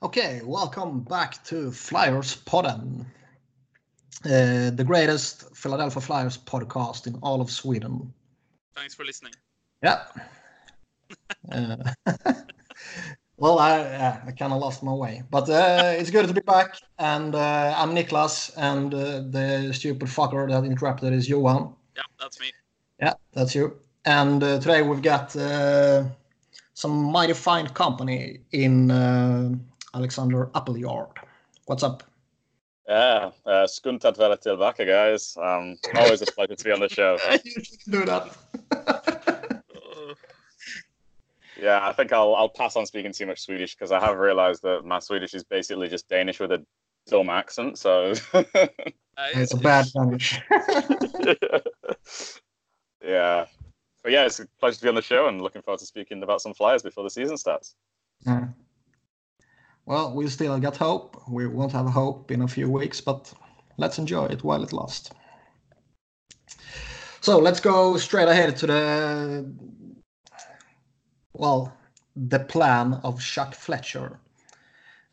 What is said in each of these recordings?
Okay, welcome back to Flyers Podden, uh, the greatest Philadelphia Flyers podcast in all of Sweden. Thanks for listening. Yeah. uh, well, I, uh, I kind of lost my way, but uh, it's good to be back. And uh, I'm Niklas, and uh, the stupid fucker that interrupted is Johan. Yeah, that's me. Yeah, that's you. And uh, today we've got uh, some mighty fine company in uh, Alexander Appleyard. What's up? Yeah, uh, skunt att vara tillbaka guys. Um, always a pleasure to be on the show. you should do that. Yeah, I think I'll I'll pass on speaking too much Swedish because I have realized that my Swedish is basically just Danish with a dumb accent. So it's a bad Danish. yeah, but yeah, it's a pleasure to be on the show and looking forward to speaking about some Flyers before the season starts. Yeah. Well, we still got hope. We won't have hope in a few weeks, but let's enjoy it while it lasts. So let's go straight ahead to the well, the plan of Chuck Fletcher.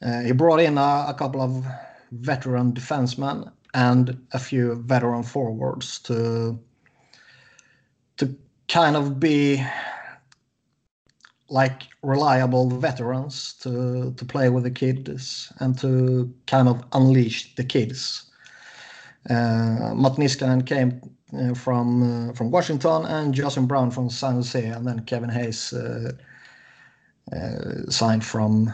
Uh, he brought in a, a couple of veteran defensemen and a few veteran forwards to to kind of be like reliable veterans to to play with the kids and to kind of unleash the kids. Uh, Matt Niskanen came uh, from uh, from Washington and Justin Braun from San Jose, and then Kevin Hayes uh, uh, signed from.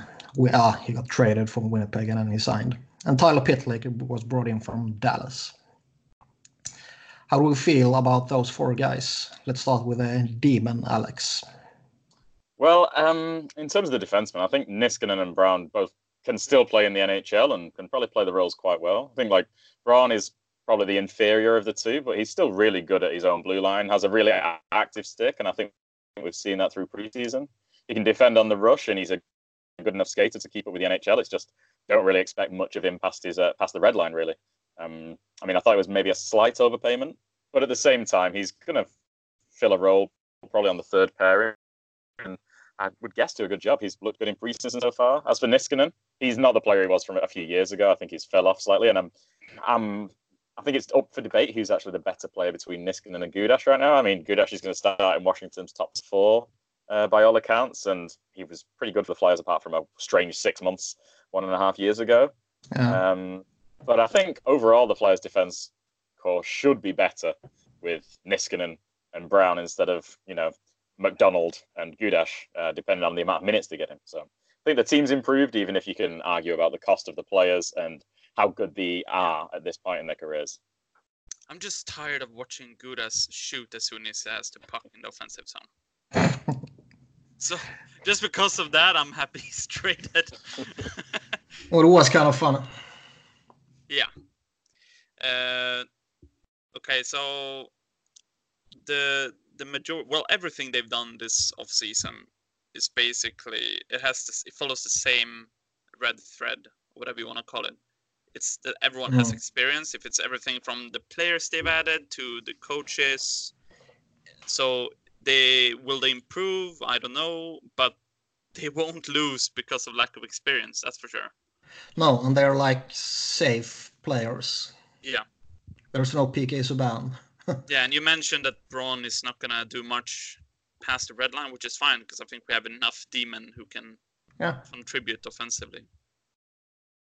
Ah, he got traded from Winnipeg and then he signed. And Tyler Pitlick was brought in from Dallas. How do we feel about those four guys? Let's start with a D-men, Alex. Well, um, in terms of the defensemen, I think Niskanen and Braun both can still play in the NHL and can probably play the roles quite well. I think like Braun is probably the inferior of the two, but he's still really good at his own blue line, has a really active stick, and I think we've seen that through preseason. He can defend on the rush, and he's a good enough skater to keep up with the NHL. It's just don't really expect much of him past his uh, past the red line, really. Um, I mean, I thought it was maybe a slight overpayment, but at the same time, he's going to fill a role probably on the third pairing. And I would guess do a good job. He's looked good in preseason so far. As for Niskanen, he's not the player he was from a few years ago. I think he's fell off slightly, and I'm, I'm, I think it's up for debate who's actually the better player between Niskanen and Gudas right now. I mean, Gudas is going to start in Washington's top four uh, by all accounts, and he was pretty good for the Flyers apart from a strange six months, one and a half years ago. Yeah. Um, but I think overall the Flyers defense core should be better with Niskanen and Braun instead of you know McDonald and Gudas, uh, depending on the amount of minutes they get him. So I think the team's improved, even if you can argue about the cost of the players and how good they are at this point in their careers. I'm just tired of watching Gudas shoot as soon as he has the puck in the offensive zone. So just because of that, I'm happy he's traded. well, it was kind of fun. yeah. Uh, okay, so the the major well everything they've done this off season is basically it has this it follows the same red thread whatever you want to call it it's that everyone has Mm. experience if it's everything from the players they've added to the coaches so they will they improve i don't know but they won't lose because of lack of experience that's for sure No, and they're like safe players. Yeah. There's no PK Subban. Yeah, and you mentioned that Braun is not gonna do much past the red line, which is fine because I think we have enough D-men who can Yeah. contribute offensively.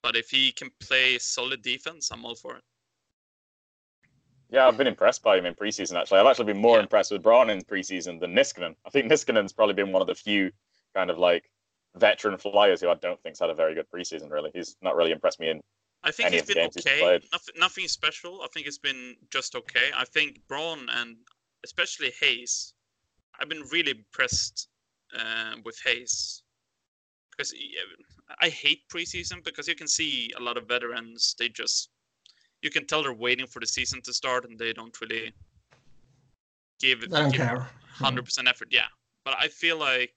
But if he can play solid defense, I'm all for it. Yeah, I've been impressed by him in preseason. Actually, I've actually been more Yeah. impressed with Braun in preseason than Niskanen. I think Niskanen's probably been one of the few kind of like veteran flyers who I don't think's had a very good preseason. Really, he's not really impressed me in I think Any he's of been games he's okay. Nothing, nothing special. I think it's been just okay. I think Braun and especially Hayes, I've been really impressed uh, with Hayes because I hate preseason because you can see a lot of veterans. They just you can tell they're waiting for the season to start and they don't really give I don't give care. hundred percent effort. Yeah, but I feel like,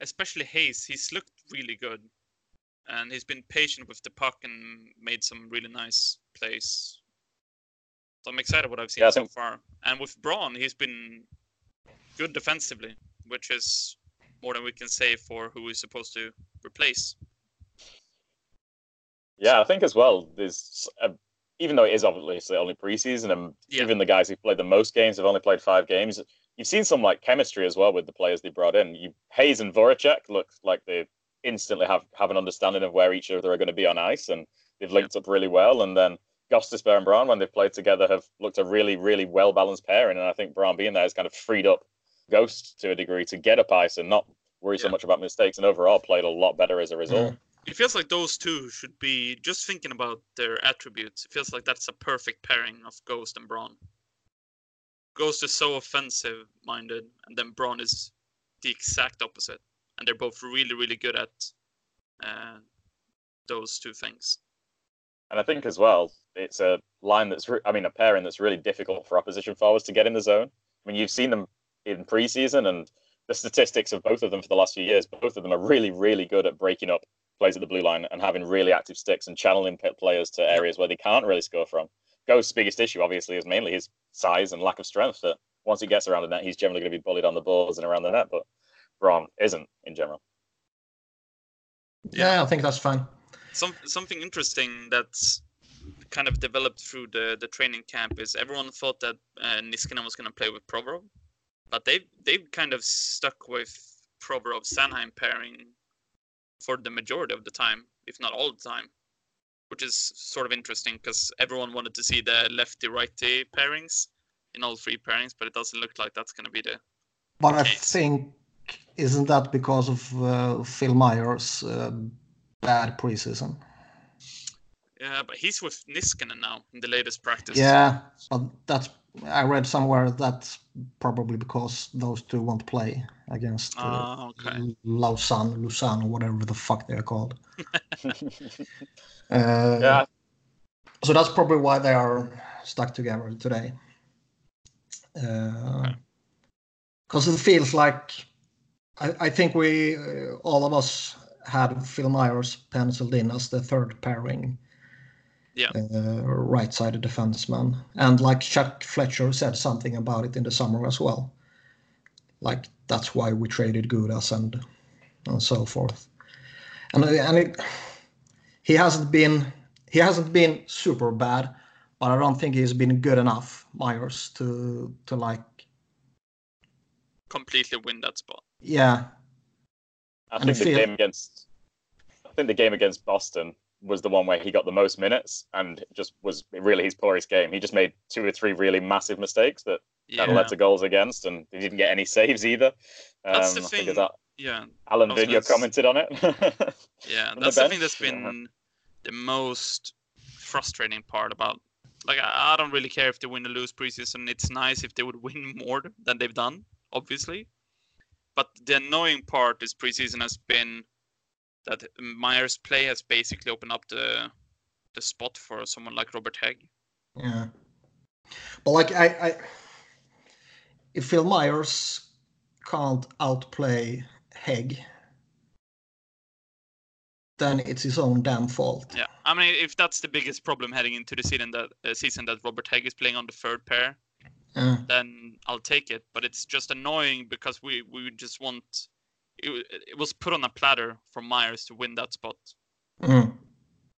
especially Hayes, he's looked really good, and he's been patient with the puck and made some really nice plays. So I'm excited what I've seen Yeah, so think- far. And with Braun, he's been good defensively, which is more than we can say for who he's supposed to replace. Yeah, I think as well. There's a, even though it is obviously only preseason, and Yeah. even the guys who played the most games have only played five games. You've seen some like chemistry as well with the players they brought in. You Hayes and Voracek look like they instantly have have an understanding of where each other are going to be on ice, and they've linked up really well. And then Gostisbehere and Braun, when they've played together, have looked a really really well balanced pairing. And I think Braun being there has kind of freed up Ghost to a degree to get up ice and not worry so much about mistakes, and overall played a lot better as a result. It feels like those two should be just thinking about their attributes. It feels like that's a perfect pairing of Ghost and Braun. Ghost is so offensive minded, and then Braun is the exact opposite. And they're both really, really good at uh, those two things. And I think as well, it's a line that's, re- I mean, a pairing that's really difficult for opposition forwards to get in the zone. I mean, you've seen them in preseason, and the statistics of both of them for the last few years, both of them are really, really good at breaking up plays at the blue line and having really active sticks and channeling players to areas where they can't really score from. Ghost's biggest issue, obviously, is mainly his size and lack of strength. That once he gets around the net, he's generally going to be bullied on the balls and around the net. But Braun isn't in general. Yeah, I think that's fine. Some something interesting that's kind of developed through the the training camp is everyone thought that uh, Niskanen was going to play with Provorov, but they've they've kind of stuck with Provorov Sanheim pairing for the majority of the time, if not all the time, which is sort of interesting because everyone wanted to see the lefty righty pairings in all three pairings, but it doesn't look like that's going to be the But I Okay. think isn't that because of uh, Phil Myers' uh, bad preseason? yeah. But he's with Niskanen now in the latest practice. Yeah, but that's I read somewhere that's probably because those two won't play against uh, Ah, okay. Lausanne, Lausanne, or whatever the fuck they're called. Uh, Yeah, So that's probably why they are stuck together today. Because it feels like I, I think we uh, all of us had Phil Myers penciled in as the third pairing. Yeah. Uh, right-sided defenseman, and like Chuck Fletcher said something about it in the summer as well. Like that's why we traded Gudas and and so forth. And and it, he hasn't been he hasn't been super bad, but I don't think he's been good enough, Myers, to to like Completely win that spot. I yeah And think the feel- game against I think the game against Boston was the one where he got the most minutes and just was really his poorest game. He just made two or three really massive mistakes that Yeah. kind of led to goals against, and he didn't get any saves either. Um, That's the thing. that Yeah. Alain I Vigneault gonna commented on it. Yeah, From the that's the thing bench, that's yeah. been the most frustrating part about. Like, I, I don't really care if they win or lose preseason. It's nice if they would win more than they've done, obviously. But the annoying part this preseason has been that Myers' play has basically opened up the the spot for someone like Robert Hägg. yeah. But like I, I if Phil Myers can't outplay Hägg, then it's his own damn fault. Yeah, I mean, if that's the biggest problem heading into the season that uh, season that Robert Hägg is playing on the third pair, Yeah. then I'll take it. But it's just annoying because we we just want it, it was put on a platter for Myers to win that spot. Mm.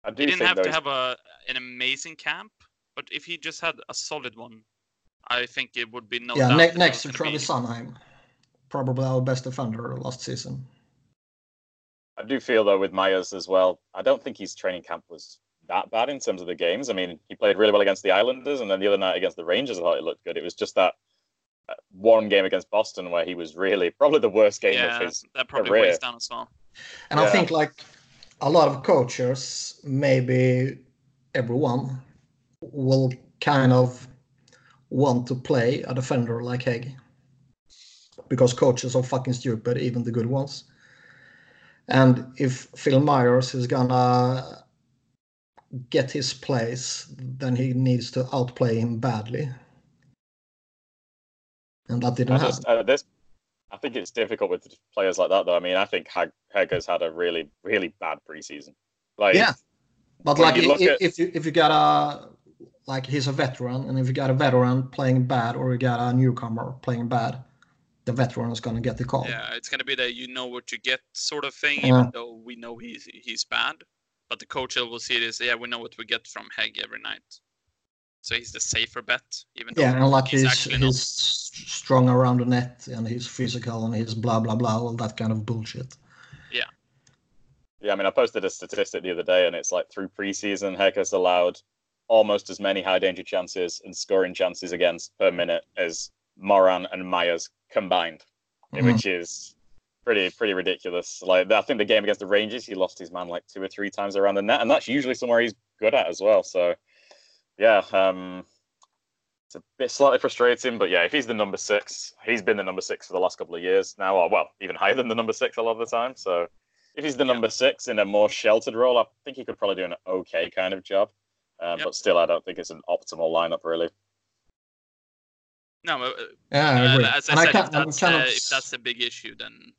I do He didn't think have to have a an amazing camp, but if he just had a solid one, I think it would be no yeah, ne- next to gonna Travis be- Sanheim, probably our best defender last season. I do feel though with Myers as well. I don't think his training camp was that bad in terms of the games. I mean, he played really well against the Islanders, and then the other night against the Rangers, I thought it looked good. It was just that uh, one game against Boston where he was really probably the worst game Yeah, of his. that probably career. weighs down as well. And I think like a lot of coaches, maybe everyone, will kind of want to play a defender like Hägg. Because coaches are fucking stupid, even the good ones. And if Phil Myers is gonna get his place, then he needs to outplay him badly. And that didn't I happen. uh, this. I think it's difficult with players like that, though. I mean, I think Hägg, Hager's had a really, really bad preseason. Like, Yeah. But like you if, at- if you if you got a like he's a veteran, and if you got a veteran playing bad, or you got a newcomer playing bad, the veteran is gonna get the call. Yeah, it's gonna be the you know what you get sort of thing, Yeah. even though we know he's he's bad. But the coach will see this. Yeah, we know what we get from Hägg every night, so he's the safer bet. Even Yeah, and like he's he's, he's not. strong around the net and he's physical and he's blah blah blah, all that kind of bullshit. Yeah, Yeah, I mean, I posted a statistic the other day, and it's like through preseason, Hägg has allowed almost as many high danger chances and scoring chances against per minute as Moran and Myers combined, Mhm. which is pretty pretty ridiculous. Like I think the game against the Rangers, he lost his man like two or three times around the net, and that's usually somewhere he's good at as well. So, yeah, um, it's a bit slightly frustrating, but yeah, if he's the number six, he's been the number six for the last couple of years now, or well, even higher than the number six a lot of the time. So, if he's the number six in a more sheltered role, I think he could probably do an okay kind of job. Um, Yep. But still, I don't think it's an optimal lineup, really. No, uh, Yeah, I uh, agree. as I and said, I can't, if that's, uh, of, if that's a big issue, then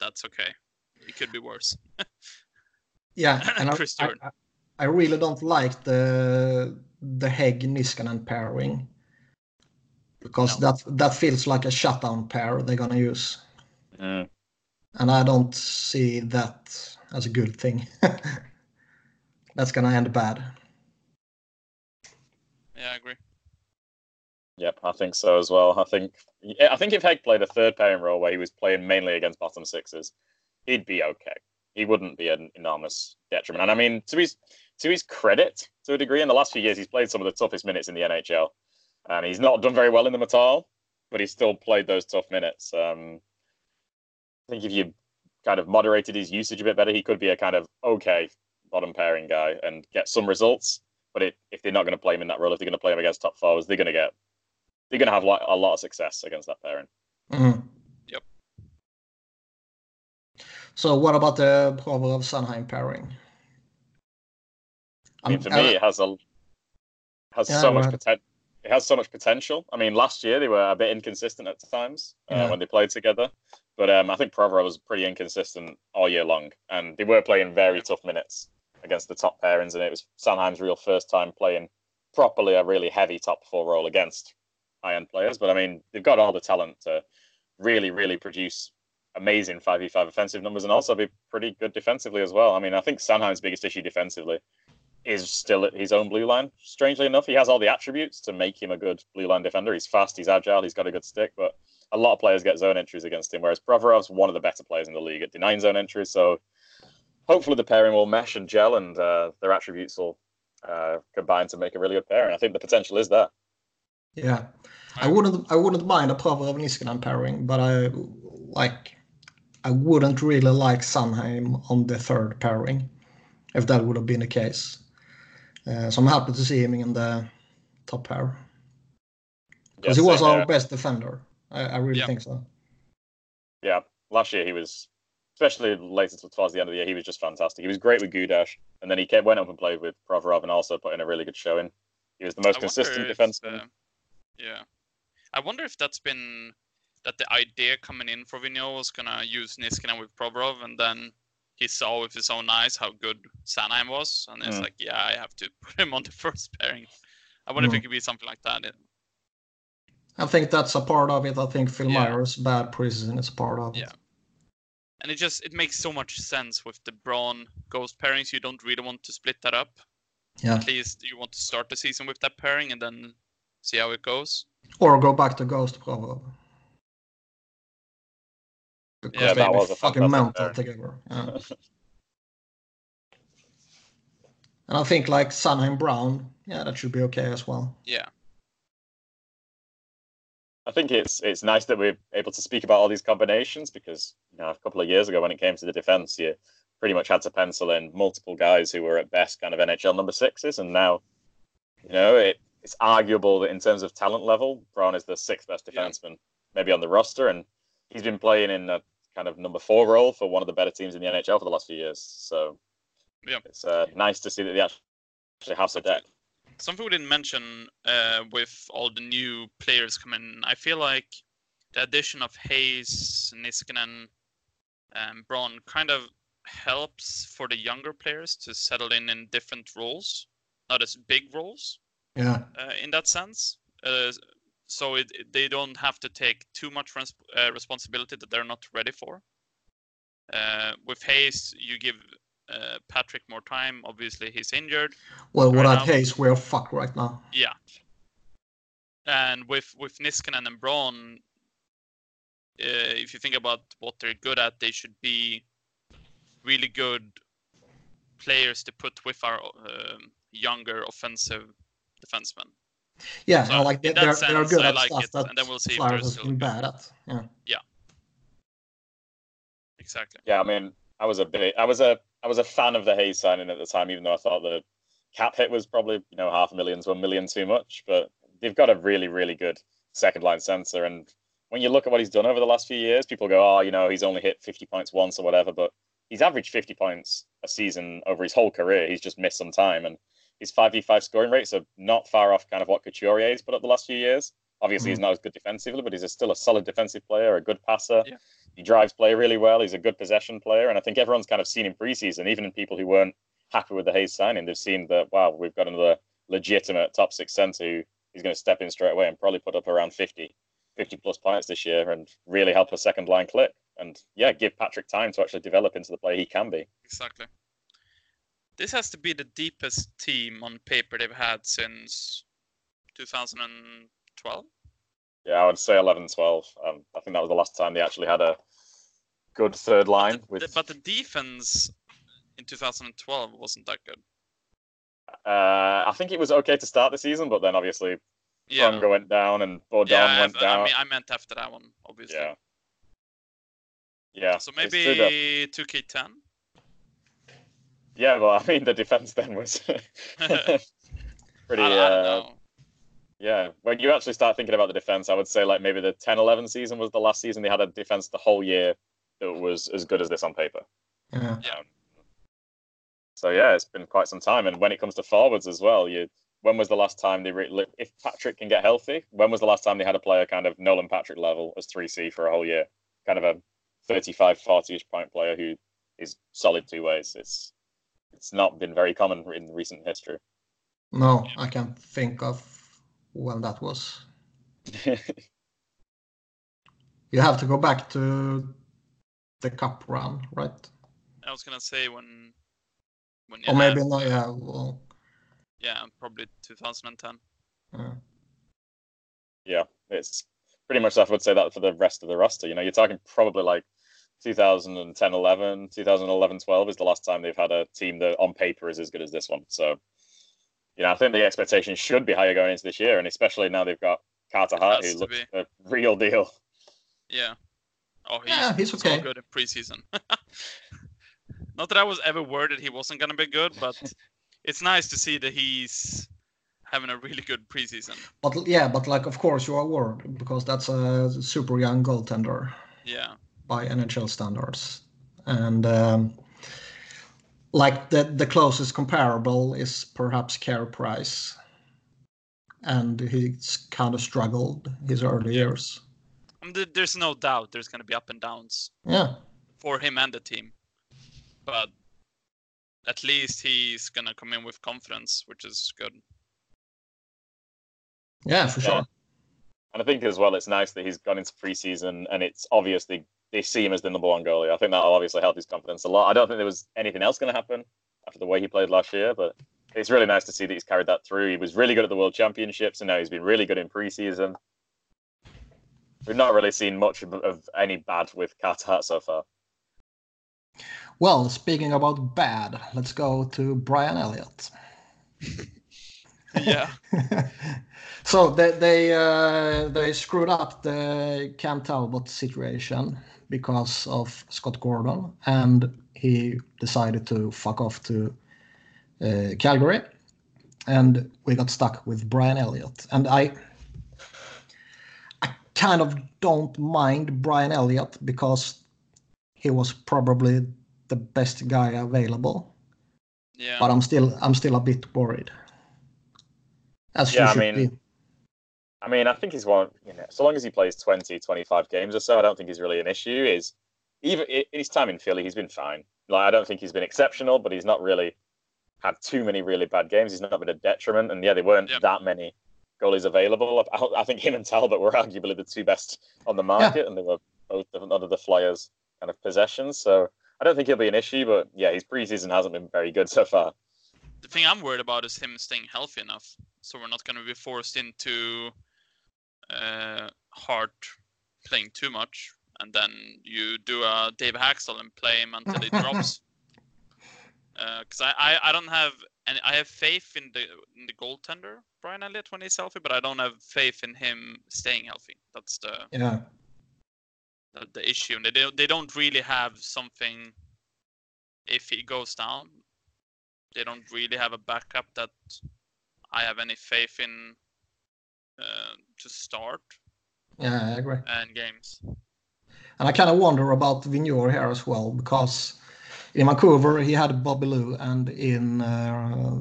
that's okay. It could be worse. yeah, and I, Chris I, Jordan. I- I really don't like the the Hägg Niskanen pairing because No. that that feels like a shutdown pair they're gonna use, Mm. and I don't see that as a good thing. That's gonna end bad. Yeah, I agree. Yep, I think so as well. I think yeah, I think if Hägg played a third pairing role where he was playing mainly against bottom sixes, he'd be okay. He wouldn't be an enormous detriment. And I mean, to his to his credit, to a degree, in the last few years, he's played some of the toughest minutes in the NHL, and he's not done very well in them at all. But he's still played those tough minutes. Um, I think if you kind of moderated his usage a bit better, he could be a kind of okay bottom pairing guy and get some results. But it, if they're not going to play him in that role, if they're going to play him against top forwards, they're going to get they're going to have like a lot of success against that pairing. Mhm. Yep. So what about the Provorov Sanheim pairing? I mean, I'm- for me, it has a has Yeah, so much potential. It has so much potential. I mean, last year they were a bit inconsistent at times uh, Yeah. when they played together, but um, I think Provorov was pretty inconsistent all year long, and they were playing very tough minutes against the top pairings, and it was Sanheim's real first time playing properly a really heavy top four role against high end players. But I mean, they've got all the talent to really, really produce amazing 5v5 offensive numbers and also be pretty good defensively as well. I mean, I think Sanheim's biggest issue defensively is still at his own blue line. Strangely enough, he has all the attributes to make him a good blue line defender. He's fast, he's agile, he's got a good stick, but a lot of players get zone entries against him, whereas Provorov's one of the better players in the league at denying zone entries. So hopefully the pairing will mesh and gel and uh, their attributes will uh, combine to make a really good pairing. I think the potential is there. Yeah, I wouldn't. I wouldn't mind a Provorov Niskanen pairing, but I like. I wouldn't really like Sanheim on the third pairing, if that would have been the case. Uh, so I'm happy to see him in the top pair because Yeah, he was our here. best defender. I, I really Yeah. think so. Yeah, last year he was, especially later towards the end of the year, he was just fantastic. He was great with Gudas, and then he came, went up and played with Provorov and also put in a really good showing. He was the most I consistent wonder if, defenseman. uh, yeah, I wonder if that's been that the idea coming in for Vigneault was gonna use Niskanen with Provorov, and then he saw with his own eyes how good Sanheim was, and it's Mm. like, yeah, I have to put him on the first pairing. I wonder if Mm. it could be something like that. It- I think that's a part of it. I think Phil Yeah. Myers' bad preseason is part of it. Yeah. and it just it makes so much sense with the Braun Ghost pairings. You don't really want to split that up. Yeah. At least you want to start the season with that pairing and then see how it goes. Or go back to Ghost Provorov. Because Yeah, that was a fucking fantastic mental together. Yeah. and I think like Sanheim Braun, yeah, that should be okay as well. Yeah. I think it's it's nice that we're able to speak about all these combinations because you know a couple of years ago when it came to the defense, you pretty much had to pencil in multiple guys who were at best kind of NHL number sixes, and now you know it, it's arguable that in terms of talent level, Braun is the sixth best Yeah. defenseman maybe on the roster, and he's been playing in a kind of number four role for one of the better teams in the NHL for the last few years. So Yeah. it's uh, nice to see that they actually have the depth. Something we didn't mention uh, with all the new players coming. I feel like the addition of Hayes, Niskanen, and Braun kind of helps for the younger players to settle in in different roles, not as big roles. Yeah. uh, in that sense. Uh, so it, they don't have to take too much res- uh, responsibility that they're not ready for. Uh, with Hayes, you give uh, Patrick more time. Obviously, he's injured. Well, Right without now- Hayes, we're fucked right now. Yeah. And with with Niskanen and Braun, uh, if you think about what they're good at, they should be really good players to put with our um, younger offensive defensemen. Yeah, So, no, like they, in that they're, they're good I at like stuff it, that and then we'll see if Flyers they're has still been good. bad at. Yeah. Exactly. Yeah, I mean, I was a bit, I was a, I was a fan of the Hayes signing at the time, even though I thought the cap hit was probably you know half a million to a million too much. But they've got a really, really good second line center, and when you look at what he's done over the last few years, people go, oh, you know, he's only hit 50 points once or whatever, but he's averaged 50 points a season over his whole career. He's just missed some time, and his 5v5 scoring rates are not far off kind of what Couturier's put up the last few years. Obviously, he's mm-hmm. not as good defensively, but he's a, still a solid defensive player, a good passer. Yeah. He drives play really well. He's a good possession player, and I think everyone's kind of seen in preseason, even in people who weren't happy with the Hayes signing, they've seen that wow, we've got another legitimate top six center who is going to step in straight away and probably put up around 50, 50 plus points this year and really help a second line click. And yeah, give Patrick time to actually develop into the player he can be. Exactly. This has to be the deepest team on paper they've had since 2012. Yeah, I would say 11, 12. Um, I think that was the last time they actually had a good third line The- with. but the defense in 2012 wasn't that good. Uh, I think it was okay to start the season, but then obviously Yeah. Went down and Baudon yeah, went I, down. I mean, I meant after that one, obviously. yeah. Yeah. So it's true that- maybe 2K10. Yeah, well, I mean, the defense then was pretty. I, I don't uh, know. Yeah, when you actually start thinking about the defense, I would say like maybe the 10 11 season was the last season they had a defense the whole year that was as good as this on paper. Yeah. So yeah, it's been quite some time. And when it comes to forwards as well, you when was the last time they re- if Patrick can get healthy? When was the last time they had a player kind of Nolan Patrick level as 3C for a whole year? Kind of a 35 40ish point player who is solid two ways. It's it's not been very common in recent history. No, I can't think of when that was. You have to go back to the cup run, right? I was gonna say when, when you Or maybe had- not. Yeah. Well. yeah, probably 2010. Yeah. yeah, it's pretty much I would say that for the rest of the roster. You know, you're talking probably like 2010 11, 2011 12 is the last time they've had a team that on paper is as good as this one. So, you know, I think the expectation should be higher going into this year, and especially now they've got Carter Hart, has who to looks a real deal. Yeah. Oh, he's, Yeah, he's so okay. good in preseason. Not that I was ever worried that he wasn't gonna be good, but it's nice to see that he's having a really good preseason. But yeah, but like of course you are worried because that's a super young goaltender Yeah. By NHL standards, and um, like the the closest comparable is perhaps Carey Price, and he's kind of struggled his early years. I mean, there's no doubt there's gonna be up and downs Yeah, for him and the team, but at least he's gonna come in with confidence, which is good. yeah, for Yeah. sure. And I think as well, it's nice that he's gone into preseason and it's obviously they see him as the number one goalie. I think that'll obviously help his confidence a lot. I don't think there was anything else going to happen after the way he played last year, but it's really nice to see that he's carried that through. He was really good at the World Championships, and now he's been really good in preseason. We've not really seen much of, of any bad with Carter Hart so far. Well, speaking about bad, let's go to Brian Elliott. yeah. so they they uh, they screwed up the Cam Talbot situation because of Scott Gordon, and he decided to fuck off to uh, Calgary, and we got stuck with Brian Elliott. And I I kind of don't mind Brian Elliott because he was probably the best guy available, Yeah. but I'm still I'm still a bit worried. As Yeah, you I should mean, be. I mean, I think he's one, you know, so long as he plays 20, 25 games or so, I don't think he's really an issue. Is even in his time in Philly, he's been fine. Like, I don't think he's been exceptional, but he's not really had too many really bad games. He's not been a detriment. And yeah, there weren't Yep. that many goalies available. I, I think him and Talbot were arguably the two best on the market, and they were both under the Flyers' kind of possessions. So I I don't think he'll be an issue, but yeah, his preseason hasn't been very good so far. The thing I'm worried about is him staying healthy enough, so we're not going to be forced into uh, Hart playing too much, and then you do a Dave Hakstol and play him until he drops. Because uh, I, I I don't have and I have faith in the in the goaltender Brian Elliott when he's healthy, but I don't have faith in him staying healthy. That's the Yeah. the, the issue. And they don't they don't really have something. If he goes down, they don't really have a backup that I have any faith in uh, to start Yeah, I agree. and games. And I kind of wonder about Vigneault here as well because in Vancouver he had Bobby Lou, and in uh,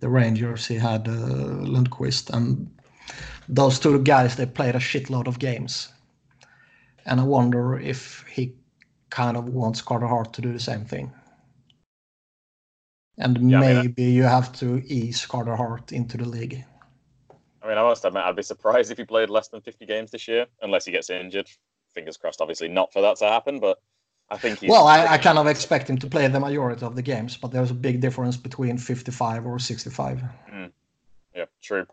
the Rangers he had uh, Lundqvist, and those two guys they played a shitload of games. And I wonder if he kind of wants Carter Hart to do the same thing. And Yeah, I mean, I- maybe you have to ease Carter Hart into the league. I mean, I must admit, I'd be surprised if he played less than 50 games this year, unless he gets injured. Fingers crossed, obviously, not for that to happen, but I think he's. Well, I, I kind of expect him to play the majority of the games, but there's a big difference between 55 or 65. Hmm. Yeah, true.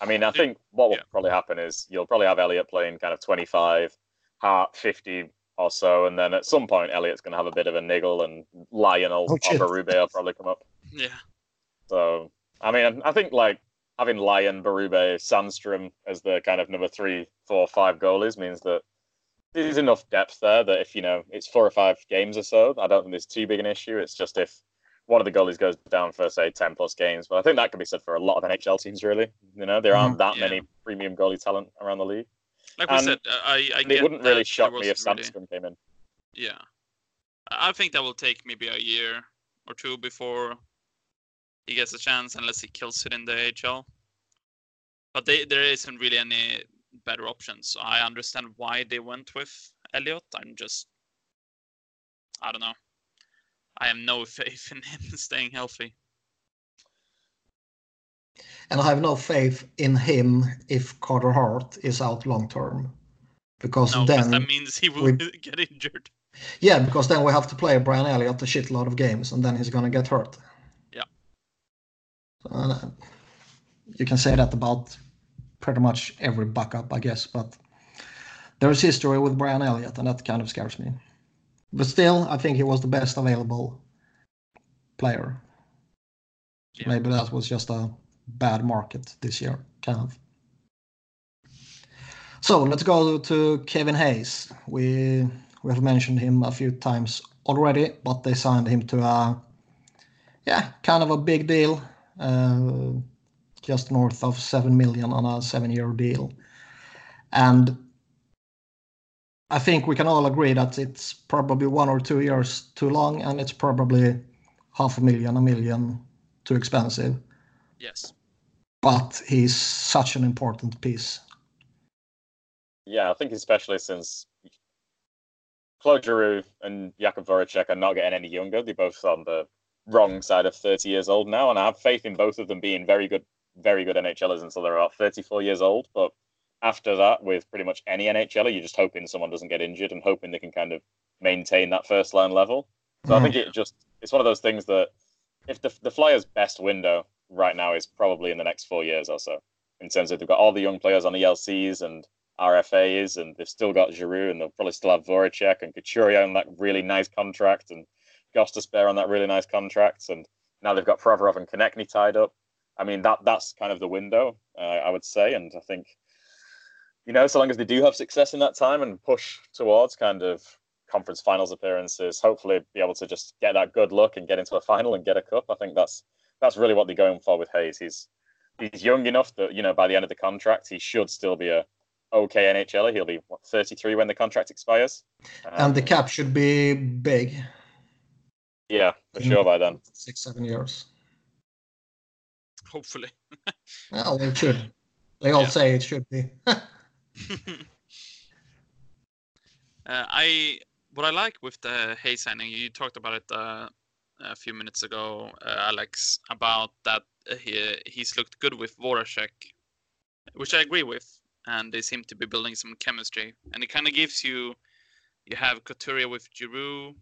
I mean, I think what will Yeah. probably happen is you'll probably have Elliott playing kind of 25, Hart 50 or so, and then at some point, Elliott's going to have a bit of a niggle, and Lionel Oh, or shit. Berube will probably come up. Yeah. So, I mean, I think like having Lyon, Berube, Sandstrom as the kind of number three, four, five goalies means that there's enough depth there that if you know it's four or five games or so, I don't think there's too big an issue. It's just if one of the goalies goes down for say ten plus games, but I think that can be said for a lot of NHL teams. Really, you know, there aren't that Yeah. many premium goalie talent around the league. Like we said, uh, I I And it wouldn't really shock me if really- Sandstrom came in. Yeah. I think that will take maybe a year or two before he gets a chance, unless he kills it in the AHL. But they, there isn't really any better options. So I understand why they went with Elliott. I'm just, I don't know. I have no faith in him staying healthy. And I have no faith in him if Carter Hart is out long term. Because No, then, that means he will we- get injured. yeah, because then we have to play Brian Elliott a shitload of games and then he's going to get hurt. Uh, you can say that about pretty much every backup, I guess, but there's history with Brian Elliott and that kind of scares me. But still, I think he was the best available player. Yeah. Maybe that was just a bad market this year, kind of. So let's go to Kevin Hayes. We we have mentioned him a few times already, but they signed him to a yeah, kind of a big deal, Uh, just north of seven million on a seven-year deal, and I think we can all agree that it's probably one or two years too long, and it's probably half a million, a million too expensive. Yes. But he's such an important piece. Yeah, I think especially since Claude Giroux and Jakub Voracek are not getting any younger. They're both on the wrong side of 30 years old now, and I have faith in both of them being very good, very good NHLers until they're about 34 years old. But after that, with pretty much any NHLer, you're just hoping someone doesn't get injured and hoping they can kind of maintain that first line level. So I think it mm. just it's one of those things that if the the Flyers' best window right now is probably in the next four years or so, in terms of they've got all the young players on ELCs and RFAs, and they've still got Giroux, and they'll probably still have Voracek and Couturier on that really nice contract, and Gostisbehere on that really nice contract, and now they've got Provorov and Konecny tied up. I mean, that that's kind of the window, uh, I would say, and I think, you know, so long as they do have success in that time and push towards kind of conference finals appearances, hopefully be able to just get that good luck and get into a final and get a cup. I think that's that's really what they're going for with Hayes. He's he's young enough that you know by the end of the contract he should still be a okay NHLer. He'll be what 33 when the contract expires. and the Um, cap should be big. Yeah, for sure by then. Six, seven years. Hopefully. Well, it should. They all Yeah. say it should be. Uh, I what I like with the Hay signing, you talked about it uh, a few minutes ago, uh, Alex, about that uh, he he's looked good with Voracek, which I agree with, and they seem to be building some chemistry, and it kind of gives you, you have Couturier with Giroux,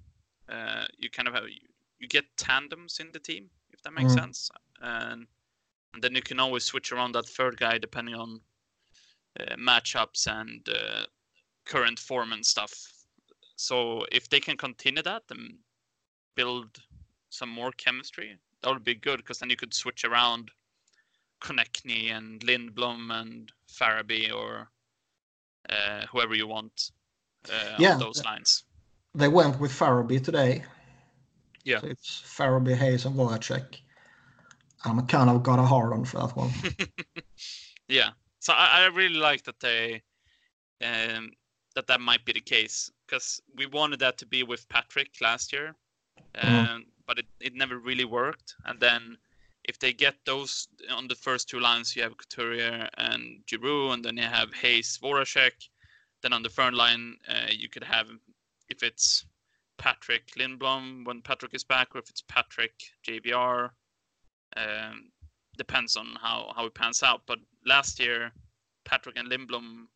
Uh, you kind of have you, you get tandems in the team, if that makes Mm. sense, and and then you can always switch around that third guy depending on uh, matchups and uh, current form and stuff. So if they can continue that and build some more chemistry, that would be good because then you could switch around Konecny and Lindblom and Farabee or uh, whoever you want uh, Yeah. on those lines. They went with Farabee today. Yeah. So it's Farabee, Hayes, and Voracek. I'm kind of got a hard on for that one. yeah. So I, I really like that they um, that that might be the case because we wanted that to be with Patrick last year, um, Mhm. but it, it never really worked. And then if they get those on the first two lines, you have Couturier and Giroux, and then you have Hayes, Voracek. Then on the third line, uh, you could have if it's Patrick Lindblom when Patrick is back, or if it's Patrick JVR. Um, depends on how how it pans out. But last year, Patrick and Lindblom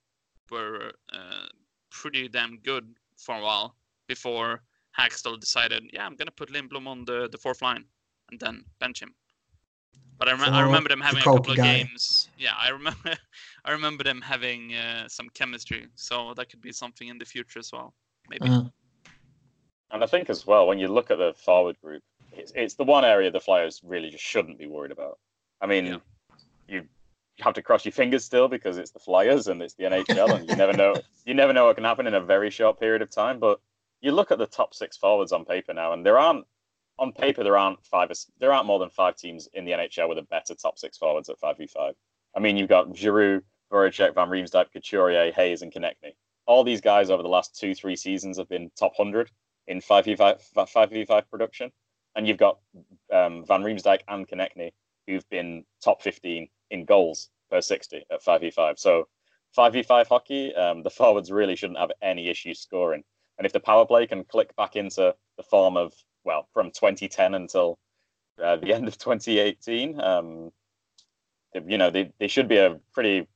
were uh, pretty damn good for a while before Hakstol decided, yeah, I'm gonna put Lindblom on the, the fourth line and then bench him. But I, rem- I remember them the having a coke couple of games. Yeah, I remember I remember them having uh, some chemistry. So that could be something in the future as well. Maybe. Uh, And I think as well, when you look at the forward group, it's, it's the one area the Flyers really just shouldn't be worried about. I mean, Yeah. you have to cross your fingers still because it's the Flyers and it's the NHL, and you never know you never know what can happen in a very short period of time. But you look at the top six forwards on paper now, and there aren't on paper there aren't five there aren't more than five teams in the NHL with a better top six forwards at five v five. I mean, you've got Giroux, Voracek, Van Riemsdyk, Couturier, Hayes, and Konecny. All these guys over the last two three seasons have been top hundred in 5v5, 5v5 production. And you've got um, Van Riemsdyk and Konecny, who've been top 15 in goals per 60 at 5v5. So 5v5 hockey, um, the forwards really shouldn't have any issues scoring. And if the power play can click back into the form of, well, from 2010 until uh, the end of 2018, um, you know, they, they should be a pretty,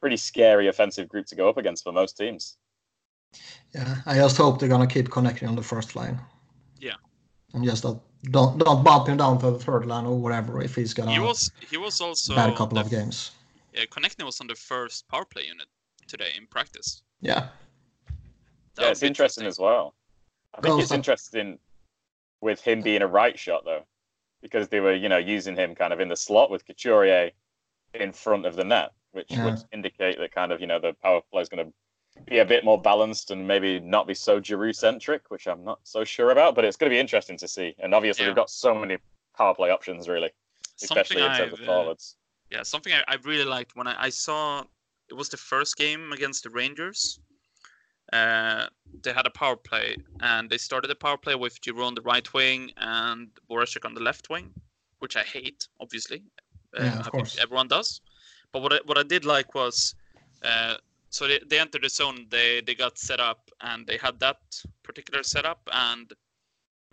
pretty scary offensive group to go up against for most teams. Yeah, I just hope they're gonna keep connecting on the first line. Yeah. And just don't don't, don't bump him down to the third line or whatever if he's gonna He was he was also bad couple the of games. Yeah, Konecny was on the first power play unit today in practice. Yeah. That yeah, it's be interesting as well. I think Goes it's up. interesting with him being a right shot though, because they were, you know, using him kind of in the slot with Couturier in front of the net, which Yeah. would indicate that kind of, you know, the power play is going to be a bit more balanced and maybe not be so Giroux centric, which I'm not so sure about. But it's going to be interesting to see. And obviously, Yeah. they've got so many power play options, really, especially Something in terms of I've, uh, forwards. Yeah, something I, I really liked when I, I saw it was the first game against the Rangers. Uh, they had a power play, and they started the power play with Giroux on the right wing and Voracek on the left wing, which I hate, obviously. Uh, Yeah, of I think course. everyone does. But what I, what I did like was, uh, so they, they entered the zone, they they got set up, and they had that particular setup, and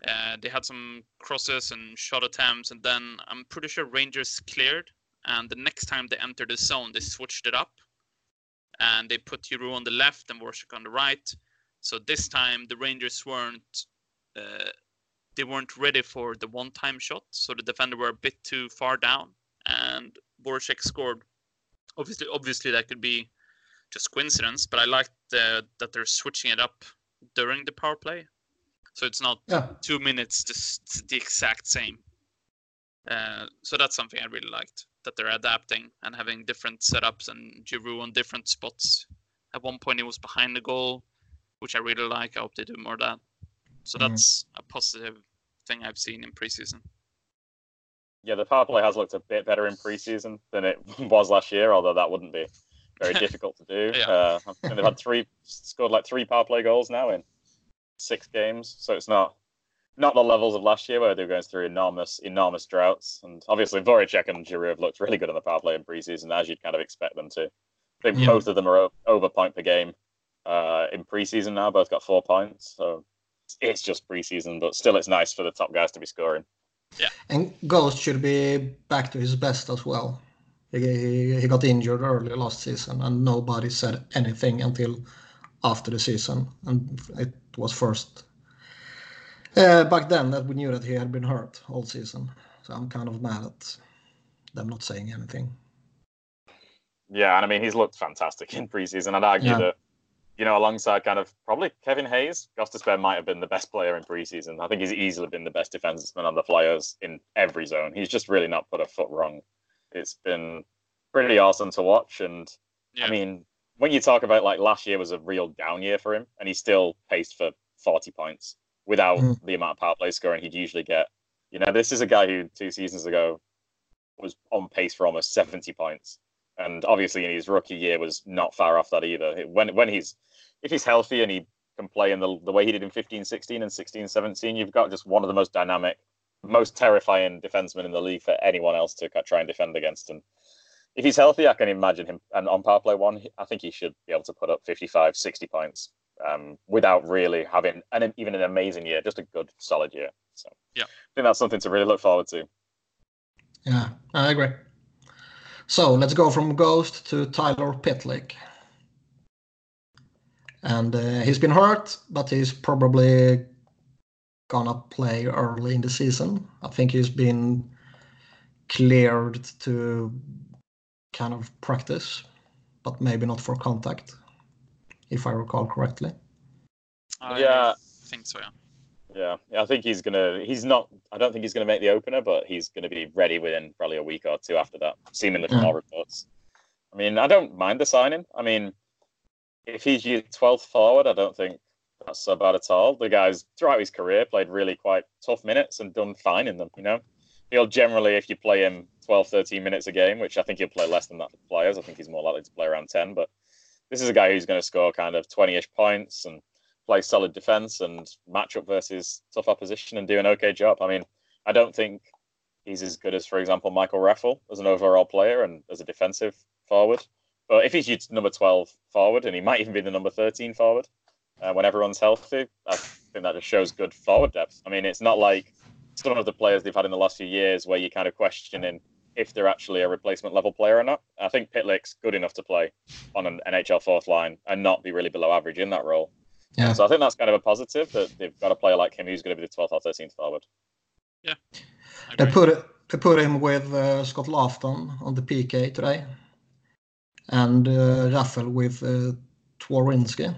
uh, they had some crosses and shot attempts, and then I'm pretty sure Rangers cleared. And the next time they entered the zone, they switched it up, and they put Giroux on the left and Voracek on the right. So this time the Rangers weren't uh, they weren't ready for the one-time shot, so the defender were a bit too far down, and Voracek scored. Obviously, obviously that could be just coincidence, but I like the, that they're switching it up during the power play, so it's not Yeah. two minutes just the exact same. Uh, so that's something I really liked that they're adapting and having different setups and Giroux on different spots. At one point, he was behind the goal, which I really like. I hope they do more of that. So Mhm. that's a positive thing I've seen in preseason. Yeah, the power play has looked a bit better in preseason than it was last year, although that wouldn't be very difficult to do. Yeah. Uh, I think they've had three scored like three power play goals now in six games, so it's not not the levels of last year where they were going through enormous enormous droughts. And obviously, Voracek and Giroux have looked really good on the power play in preseason, as you'd kind of expect them to. I think Yeah. both of them are over point per game uh, in preseason now. Both got four points, so it's just preseason, but still, it's nice for the top guys to be scoring. Yeah, and Ghost should be back to his best as well. He, he got injured early last season, and nobody said anything until after the season. And it was first Uh, back then, that we knew that he had been hurt all season, so I'm kind of mad at them not saying anything. Yeah, and I mean he's looked fantastic in preseason. I'd argue Yeah. that you know alongside kind of probably Kevin Hayes, Gostisbehere might have been the best player in preseason. I think he's easily been the best defenseman on the Flyers in every zone. He's just really not put a foot wrong. It's been pretty awesome to watch, and Yeah. I mean when you talk about like last year was a real down year for him, and he still paced for forty points without Mhm. the amount of power play scoring he'd usually get. You know, this is a guy who two seasons ago was on pace for almost seventy points and obviously in his rookie year was not far off that either. When when he's if he's healthy and he can play in the the way he did in 15, 16 and 16, 17, you've got just one of the most dynamic, most terrifying defensemen in the league for anyone else to try and defend against. And if he's healthy, I can imagine him. And on power play one, I think he should be able to put up 55, 60 points um, without really having an, even an amazing year, just a good, solid year. So Yeah. I think that's something to really look forward to. Yeah, I agree. So let's go from Ghost to Tyler Pitlick. And uh, he's been hurt, but he's probably gonna play early in the season. I think he's been cleared to kind of practice, but maybe not for contact, if I recall correctly. I Yeah. I think so. Yeah. Yeah, yeah, I think he's gonna. He's not. I don't think he's gonna make the opener, but he's gonna be ready within probably a week or two after that. Seemingly from Yeah. all reports. I mean, I don't mind the signing. I mean, if he's your twelfth forward, I don't think that's so bad at all. The guy's throughout his career played really quite tough minutes and done fine in them. You know, he'll generally, if you play him 12, 13 minutes a game, which I think he'll play less than that for players. I think he's more likely to play around ten. But this is a guy who's going to score kind of twenty-ish points and play solid defense and match up versus tough opposition and do an okay job. I mean, I don't think he's as good as, for example, Michael Raffl as an overall player and as a defensive forward. But if he's your number 12 forward, and he might even be the number 13 forward uh, when everyone's healthy, I think that just shows good forward depth. I mean, it's not like some of the players they've had in the last few years where you're kind of questioning if they're actually a replacement level player or not. I think Pitlick's good enough to play on an NHL fourth line and not be really below average in that role. Yeah. So I think that's kind of a positive that they've got a player like him who's going to be the 12th or 13th forward. Yeah. They put it, they put him with uh, Scott Laughton on the PK today, and uh, Raffl with uh, Twarynski.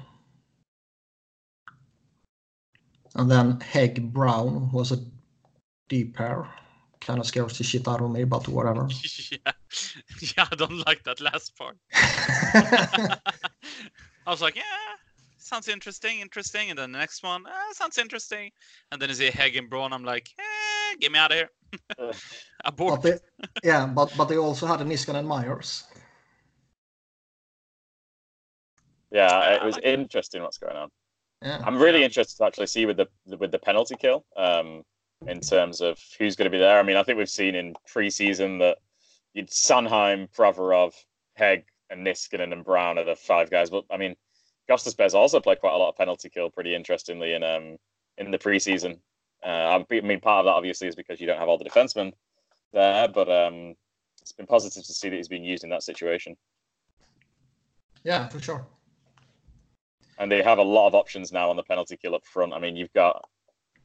And then Hägg Braun was a deep pair. Kind of scares the shit out of me, but whatever. yeah. yeah, I don't like that last part. I was like, yeah, sounds interesting, interesting. And then the next one, eh, sounds interesting. And then is it and Braun? I'm like, eh, get me out of here. Uh, Abort. but they, yeah, but but they also had Niskanen Myers. yeah, Yeah, it was interesting what's going on. Yeah. I'm really interested to actually see with the with the penalty kill um, in terms of who's going to be there. I mean, I think we've seen in preseason that you'd Sanheim, Provorov, Hägg, and Niskanen and Braun are the five guys. But I mean, Gostisbehere's also played quite a lot of penalty kill, pretty interestingly in um in the preseason. Uh, I mean, part of that obviously is because you don't have all the defensemen there, but um, it's been positive to see that he's been used in that situation. Yeah, for sure. And they have a lot of options now on the penalty kill up front. I mean, you've got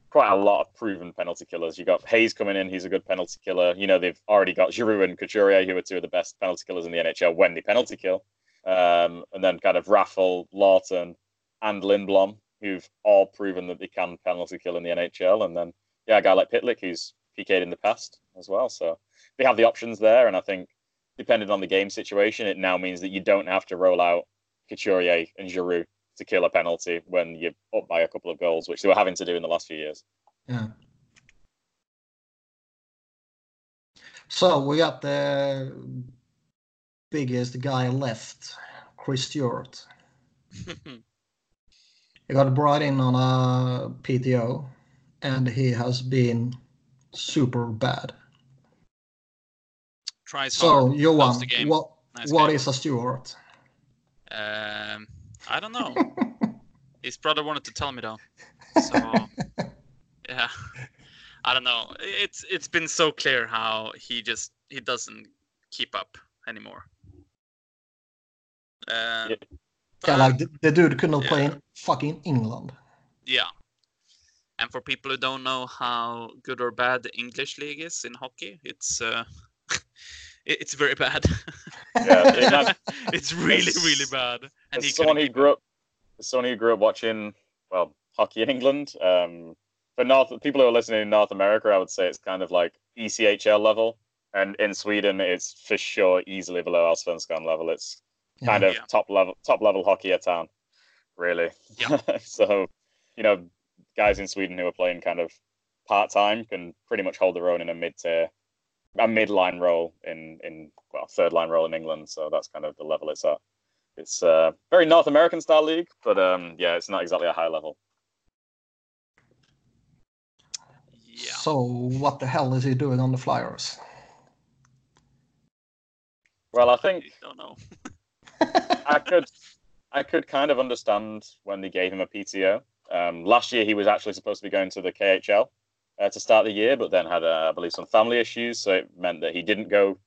quite a lot of proven penalty killers. You've got Hayes coming in; he's a good penalty killer. You know, they've already got Giroux and Couturier, who are two of the best penalty killers in the NHL when they penalty kill. Um, and then kind of Raffl, Laughton, and Lindblom, who've all proven that they can penalty kill in the NHL. And then yeah, a guy like Pitlick, who's PK'd in the past as well. So they have the options there, and I think depending on the game situation, it now means that you don't have to roll out Couturier and Giroux to kill a penalty when you're up by a couple of goals, which they were having to do in the last few years. Yeah. So we got the biggest guy left, Chris Stewart. He got brought in on a PTO, and he has been super bad. Tries So, hard. loves Johan, the game. what Nice what guy. is a Stewart? Um, I don't know. His brother wanted to tell me though. So yeah, I don't know. It's it's been so clear how he just he doesn't keep up anymore. Uh, Yeah. yeah, like the, the dude could not play Yeah. in fucking England. yeah. And for people who don't know how good or bad the English league is in hockey, it's uh, it's very bad. Yeah, it's really, really bad. And As he someone who grew up, as someone who grew up watching well hockey in England, um, for North people who are listening in North America, I would say it's kind of like E ECHL level, and in Sweden, it's for sure easily below Allsvenskan level. It's kind of Yeah. top level top level hockey at town, really. Yeah. so, you know, guys in Sweden who are playing kind of part time can pretty much hold their own in a mid tier, a mid line role in in well third line role in England. So that's kind of the level it's at. It's a very North American style league, but um, yeah, it's not exactly a high level. Yeah. So what the hell is he doing on the Flyers? Well, I think I don't know. I could I could kind of understand when they gave him a PTO. Um, last year he was actually supposed to be going to the KHL uh, to start the year, but then had uh, I believe some family issues, so it meant that he didn't go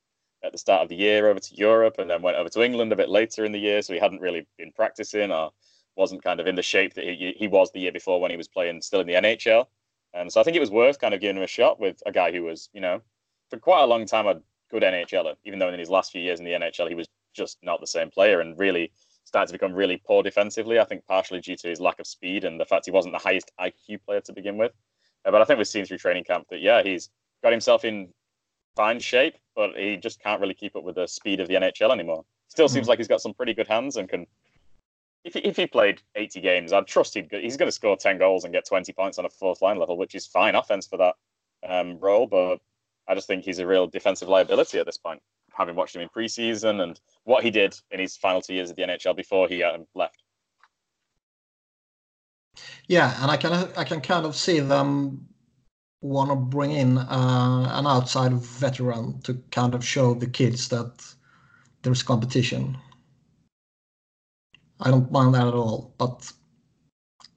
at the start of the year over to Europe, and then went over to England a bit later in the year. So he hadn't really been practicing or wasn't kind of in the shape that he, he was the year before when he was playing still in the NHL. And so I think it was worth kind of giving him a shot with a guy who was, you know, for quite a long time a good NHLer, even though in his last few years in the NHL he was just not the same player and really started to become really poor defensively. I think partially due to his lack of speed and the fact he wasn't the highest IQ player to begin with. Uh, but I think we've seen through training camp that yeah, he's got himself in fine shape, but he just can't really keep up with the speed of the NHL anymore. Still seems Mm. like he's got some pretty good hands and can. If he, if he played 80 games, I'd trust he'd, he's going to score 10 goals and get 20 points on a fourth line level, which is fine offense for that um, role. But I just think he's a real defensive liability at this point, having watched him in preseason and what he did in his final two years of the NHL before he um, left. Yeah, and I can I can kind of see them want to bring in uh, an outside veteran to kind of show the kids that there's competition. I don't mind that at all, but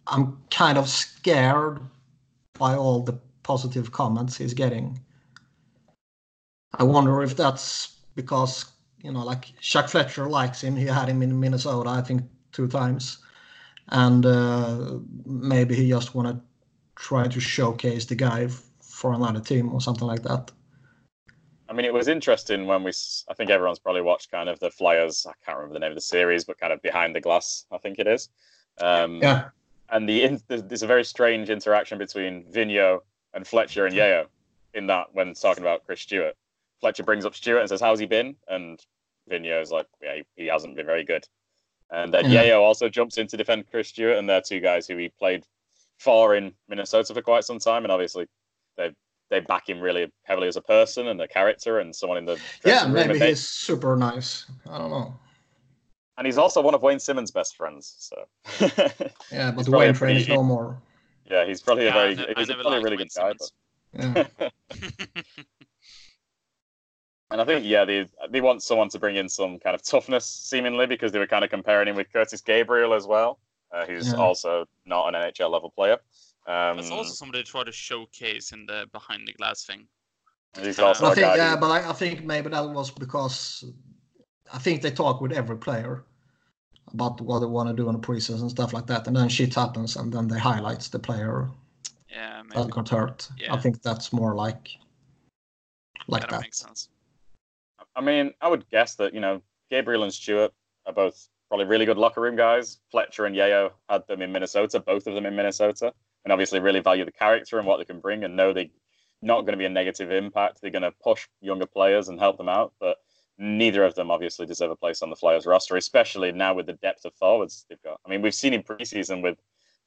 I'm kind of scared by all the positive comments he's getting. I wonder if that's because you know, like Chuck Fletcher likes him. He had him in Minnesota, I think, two times and uh, maybe he just want to try to showcase the guy for another team or something like that. I mean, it was interesting when we. I think everyone's probably watched kind of the Flyers. I can't remember the name of the series, but kind of behind the glass. I think it is. Um, Yeah, And the in, there's, a very strange interaction between Vigneault and Fletcher and Yeo in that when talking about Chris Stewart. Fletcher brings up Stewart and says, "How's he been?" And Vigneault is like, "Yeah, he, he hasn't been very good." And then Yeah. Yeo also jumps in to defend Chris Stewart, and they're two guys who he played for in Minnesota for quite some time, and obviously they they back him really heavily as a person and a character and someone in the yeah, room, maybe and they- he's super nice. I don't know. and he's also one of Wayne Simmonds' best friends. So Yeah, but He's probably a Wayne Train is no more. yeah, he's probably a very I ne- he's a never probably a really Wayne good guy. But... Yeah, And I think yeah, they they want someone to bring in some kind of toughness, seemingly, because they were kind of comparing him with Curtis Gabriel as well, uh, who's Yeah. also not an NHL level player. Um, That's also somebody to try to showcase in the behind the glass thing. he's also I a think guy yeah, who- but I, I think maybe that was because I think they talk with every player about what they want to do in the preseason and stuff like that, and then shit happens, and then they highlight the player Yeah, maybe. that got hurt. Yeah. I think that's more like like that that. makes sense. I mean, I would guess that you know Gabriel and Stewart are both probably really good locker room guys. Fletcher and Yeo had them in Minnesota, both of them in Minnesota, and obviously really value the character and what they can bring, and know they're not going to be a negative impact. They're going to push younger players and help them out, but neither of them obviously deserve a place on the Flyers roster, especially now with the depth of forwards they've got. I mean, we've seen in preseason with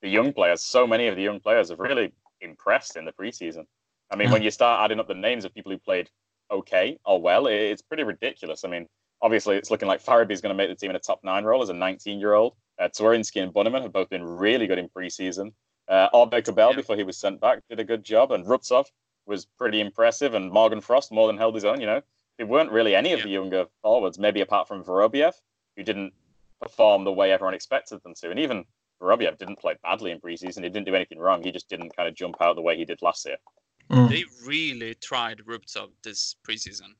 the young players, so many of the young players have really impressed in the preseason. I mean, Yeah. when you start adding up the names of people who played okay or well, it's pretty ridiculous. I mean, obviously, it's looking like Farabee's going to make the team in a top nine role as a 19 year old. Uh, Twarynski and Bunnaman have both been really good in preseason. Uh, Aubé-Kubel, Yeah. before he was sent back, did a good job, and Rubtsov was pretty impressive, and Morgan Frost more than held his own. You know, there weren't really any of Yeah. the younger forwards, maybe apart from Vorobyev, who didn't perform the way everyone expected them to, and even Vorobyev didn't play badly in preseason. He didn't do anything wrong. He just didn't kind of jump out the way he did last year. Mm. They really tried Rubtsov this preseason.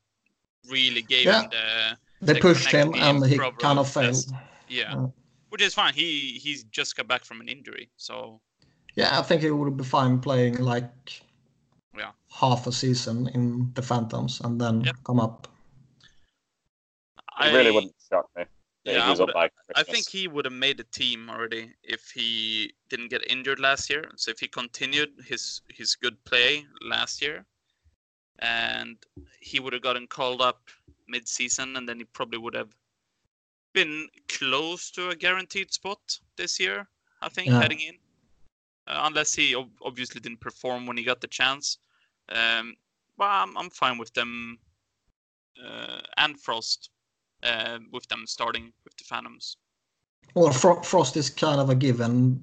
Really gave Yeah. him the They the pushed him, and he problem kind of failed. test. yeah, Yeah. which is fine. He he's just got back from an injury, so Yeah, I think he would be fine playing like Yeah. half a season in the Phantoms and then Yep. come up. It really wouldn't shock me. That Yeah, I was would- I think he would have made the team already if he didn't get injured last year. So if he continued his his good play last year, and he would have gotten called up mid-season, and then he probably would have been close to a guaranteed spot this year. I think Yeah. heading in, uh, unless he ob- obviously didn't perform when he got the chance. Um, but I'm I'm fine with them uh, and Frost uh, with them starting with the Phantoms. Well, Fro- Frost is kind of a given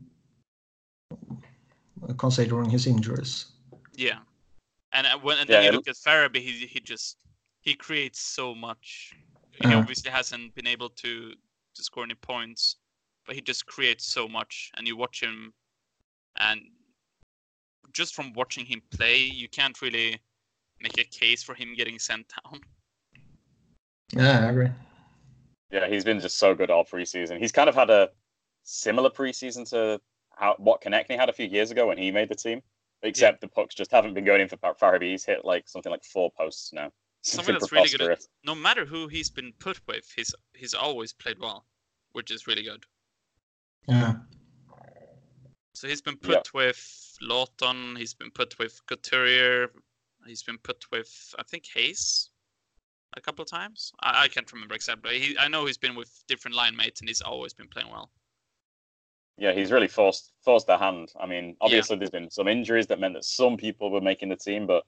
uh, considering his injuries. Yeah, and uh, when and Yeah, then you look at Farabee, he he just he creates so much. He Yeah. obviously hasn't been able to to score any points, but he just creates so much. And you watch him, and just from watching him play, you can't really make a case for him getting sent down. Yeah, I agree. Yeah, he's been just so good all preseason. He's kind of had a similar preseason to how what Konecny had a few years ago when he made the team, except the pucks just haven't been going in for Far- Farabee. He's hit like something like four posts now. Something that's really good. At, no matter who he's been put with, he's he's always played well, which is really good. Yeah. So he's been put with Laughton. He's been put with Couturier. He's been put with I think Hayes a couple of times. I, I can't remember exactly. He, I know he's been with different line mates and he's always been playing well. Yeah, he's really forced forced their hand. I mean, obviously there's been some injuries that meant that some people were making the team, but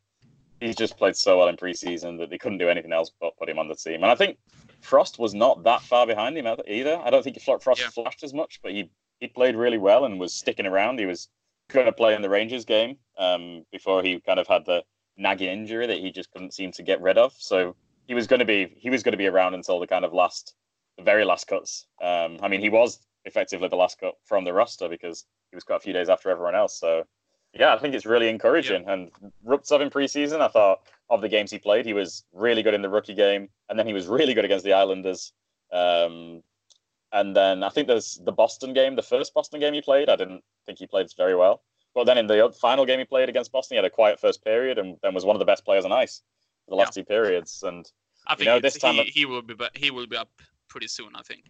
he's just played so well in preseason that they couldn't do anything else but put him on the team. And I think Frost was not that far behind him either. I don't think Frost Yeah. flashed as much, but he he played really well and was sticking around. He was going to play in the Rangers game um, before he kind of had the nagging injury that he just couldn't seem to get rid of. So he was going to be he was going to be around until the kind of last the very last cuts. Um, I mean, he was effectively the last cut from the roster because he was cut a few days after everyone else. So yeah, I think it's really encouraging. And Rubtsov in preseason, I thought of the games he played, he was really good in the rookie game, and then he was really good against the Islanders. Um, and then I think there's the Boston game, the first Boston game he played. I didn't think he played very well. But then in the final game he played against Boston, he had a quiet first period and then was one of the best players on ice the last two periods. And I think know, this time he, of- he will be ba- he will be up pretty soon. I think.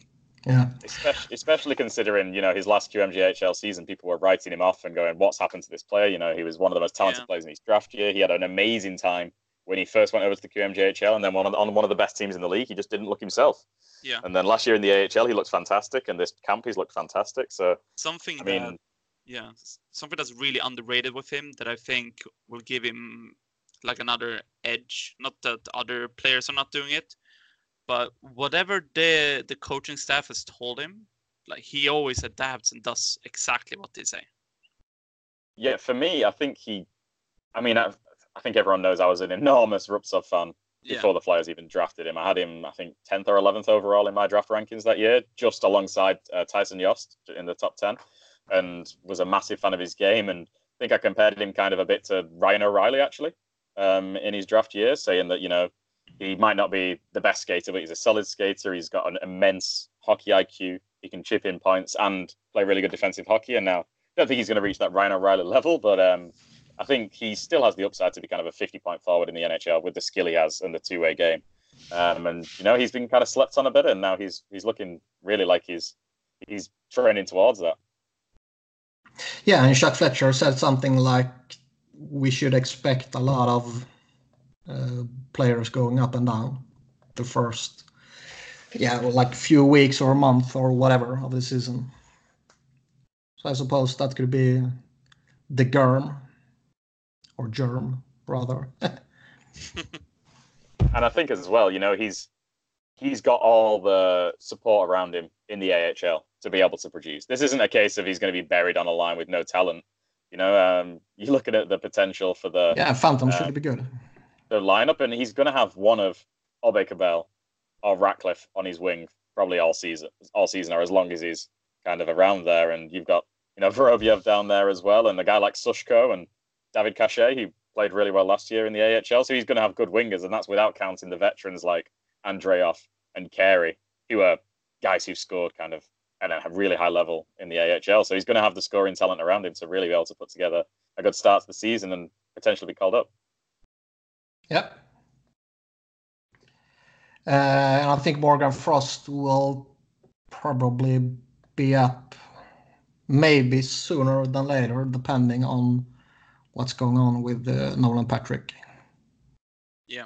Yeah. especially, especially considering you know his last QMJHL season, people were writing him off and going, "What's happened to this player?" You know, he was one of the most talented Yeah. players in his draft year. He had an amazing time when he first went over to the QMJHL, and then on, on one of the best teams in the league, he just didn't look himself. Yeah. And then last year in the AHL, he looked fantastic, and this camp he's looked fantastic. So Something I mean, that yeah, something that's really underrated with him that I think will give him like another edge. Not that other players are not doing it, but whatever the the coaching staff has told him, like he always adapts and does exactly what they say. yeah, for me, I think he. I mean, I, I think everyone knows I was an enormous Rubtsov fan. Yeah, before the Flyers even drafted him. I had him, I think, 10th or 11th overall in my draft rankings that year, just alongside uh, Tyson Jost in the top 10, and was a massive fan of his game. And I think I compared him kind of a bit to Ryan O'Reilly, actually, um, in his draft year, saying that, you know, he might not be the best skater, but he's a solid skater. He's got an immense hockey IQ. He can chip in points and play really good defensive hockey. And now, I don't think he's going to reach that Ryan O'Reilly level, but um, I think he still has the upside to be kind of a 50 point forward in the NHL with the skill he has and the two way game. Um, and you know he's been kind of slept on a bit, and now he's he's looking really like he's he's trending towards that. Yeah, and Chuck Fletcher said something like we should expect a lot of uh, players going up and down the first, yeah, like few weeks or a month or whatever of the season. So I suppose that could be the germ or germ rather. And I think as well, you know, he's he's got all the support around him in the AHL to be able to produce. This isn't a case of he's going to be buried on a line with no talent. You know, um, you're looking at the potential for the yeah, Phantom Uh, should be good. the lineup, and he's going to have one of Aubé-Kubel or Ratcliffe on his wing probably all season, all season, or as long as he's kind of around there. And you've got you know Vorobyev down there as well, and a guy like Sushko and David Kase, who played really well last year in the AHL. So he's going to have good wingers, and that's without counting the veterans like Andreoff and Carey, who are guys who've scored kind of at a really high level in the AHL. So he's going to have the scoring talent around him to really be able to put together a good start to the season and potentially be called up. Yep. Uh, and I think Morgan Frost will probably be up maybe sooner than later, depending on what's going on with uh, Nolan Patrick. Yeah.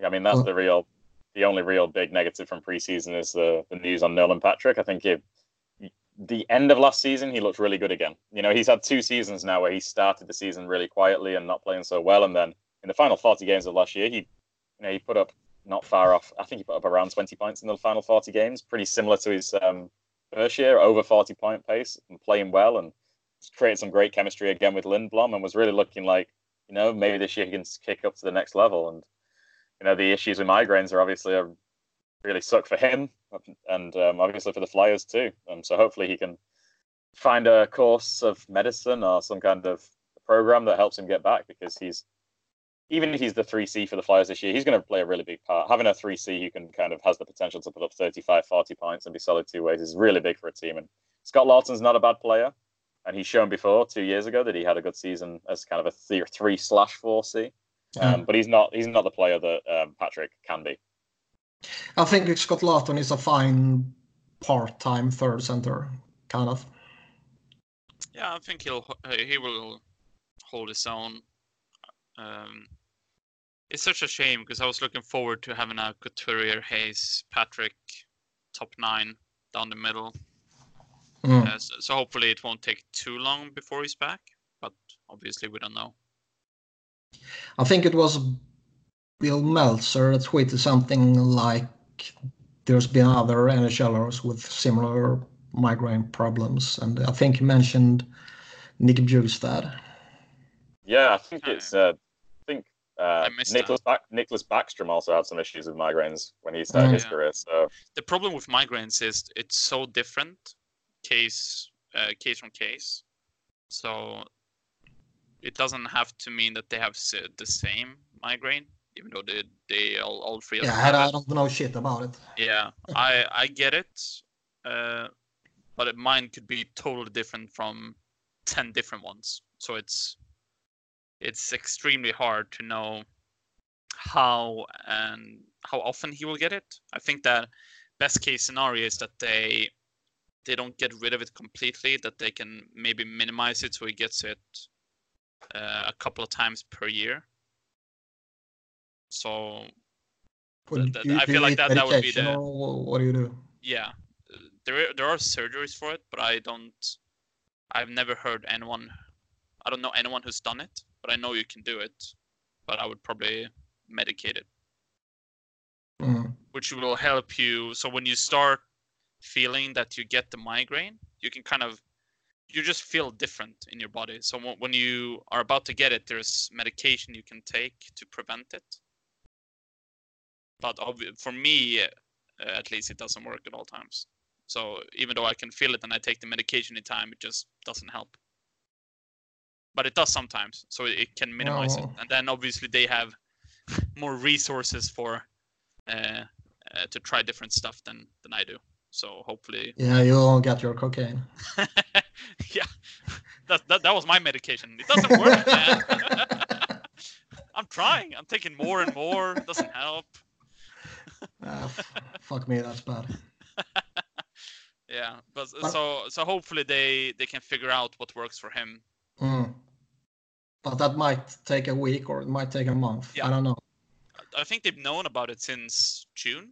yeah. I mean, that's well, the real, the only real big negative from preseason is the, the news on Nolan Patrick. I think the end of last season, he looked really good again. You know, he's had two seasons now where he started the season really quietly and not playing so well, and then in the final 40 games of last year, he, you know, he put up not far off. I think he put up around 20 points in the final 40 games, pretty similar to his um, first year, over 40 point pace and playing well and created some great chemistry again with Lindblom and was really looking like, you know, maybe this year he can kick up to the next level. And, you know the issues with migraines are obviously a really suck for him and um, obviously for the Flyers too. Um, so hopefully he can find a course of medicine or some kind of program that helps him get back because he's even if he's the 3C for the Flyers this year, he's going to play a really big part. Having a 3C who can kind of has the potential to put up 35, 40 points and be solid two ways is really big for a team. And Scott Laughton's not a bad player. And he's shown before, two years ago, that he had a good season as kind of a three, three slash 4C. Um. Mm. But he's not he's not the player that um, Patrick can be. I think Scott Laughton is a fine part-time third center, kind of. Yeah, I think he'll uh, he will hold his own. Um, it's such a shame because I was looking forward to having a Couturier, Hayes, Patrick, top nine down the middle. Mm. Uh, so, so hopefully it won't take too long before he's back, but obviously we don't know. I think it was Bill Meltzer that tweeted something like there's been other NHLers with similar migraine problems, and I think he mentioned Nick Bjugstad. Yeah, I think it's uh, uh, Nicholas, ba- Nicklas Backstrom also had some issues with migraines when he started mm, his yeah. career. So the problem with migraines is it's so different case uh, case from case. So it doesn't have to mean that they have the same migraine, even though they they all, all three. Yeah, I, I don't know shit about it. Yeah, I I get it, uh, but it, mine could be totally different from ten different ones. So it's it's extremely hard to know how and how often he will get it. I think that best case scenario is that they they don't get rid of it completely, that they can maybe minimize it so he gets it uh, a couple of times per year. So th- th- I feel like that that would be the. What do you do? Yeah, there there are surgeries for it, but I don't. I've never heard anyone. I don't know anyone who's done it but I know you can do it. But I would probably medicate it, mm. which will help you. So when you start feeling that you get the migraine, you can kind of you just feel different in your body. So when you are about to get it, there's medication you can take to prevent it. But for me, uh, at least, it doesn't work at all times. So even though I can feel it and I take the medication in time, it just doesn't help but it does sometimes, so it can minimize oh. it. And then obviously they have more resources for uh, uh, to try different stuff than than I do. So hopefully. Yeah, you'll get your cocaine. yeah, that, that that was my medication. It doesn't work, man. I'm trying. I'm taking more and more. It doesn't help. uh, fuck me, that's bad. yeah, but, but, so so hopefully they they can figure out what works for him Mm. But that might take a week or it might take a month. Yeah. I don't know. I think they've known about it since June.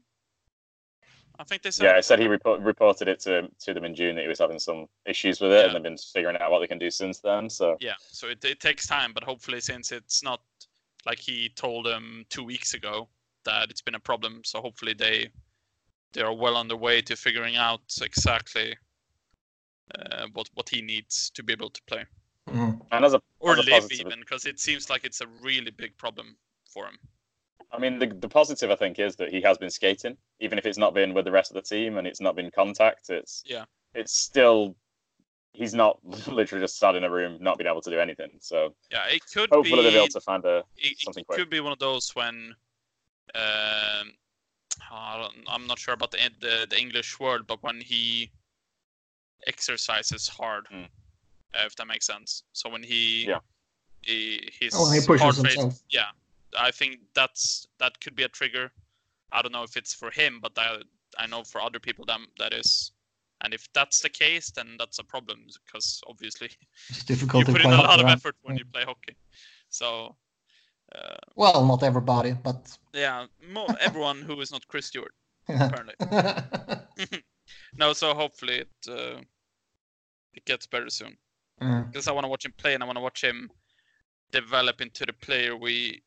I think they said. Yeah, I said he report, reported it to to them in June that he was having some issues with it, yeah. and they've been figuring out what they can do since then. So yeah, so it, it takes time, but hopefully, since it's not like he told them two weeks ago that it's been a problem, so hopefully they they are well on their way to figuring out exactly uh, what what he needs to be able to play. Mm. And as a or as a live even because it seems like it's a really big problem for him. I mean, the, the positive I think is that he has been skating, even if it's not been with the rest of the team and it's not been contact. It's yeah, it's still he's not literally just sat in a room not being able to do anything. So yeah, it could hopefully be, they'll be able to find a it, something. It quick. could be one of those when. Um, I'm not sure about the, the the English word, but when he exercises hard, Mm. uh, if that makes sense. So when he, Yeah. he his Oh, when he pushes heart rate, himself. yeah, I think that's that could be a trigger. I don't know if it's for him, but I I know for other people that that is. And if that's the case, then that's a problem because obviously It's you difficult to put in a lot of effort when you play hockey. So uh, Well, not everybody, but yeah, mo- everyone who is not Chris Stewart apparently. No, so hopefully it uh, it gets better soon. Yeah. Because I want to watch him play and I want to watch him develop into the player we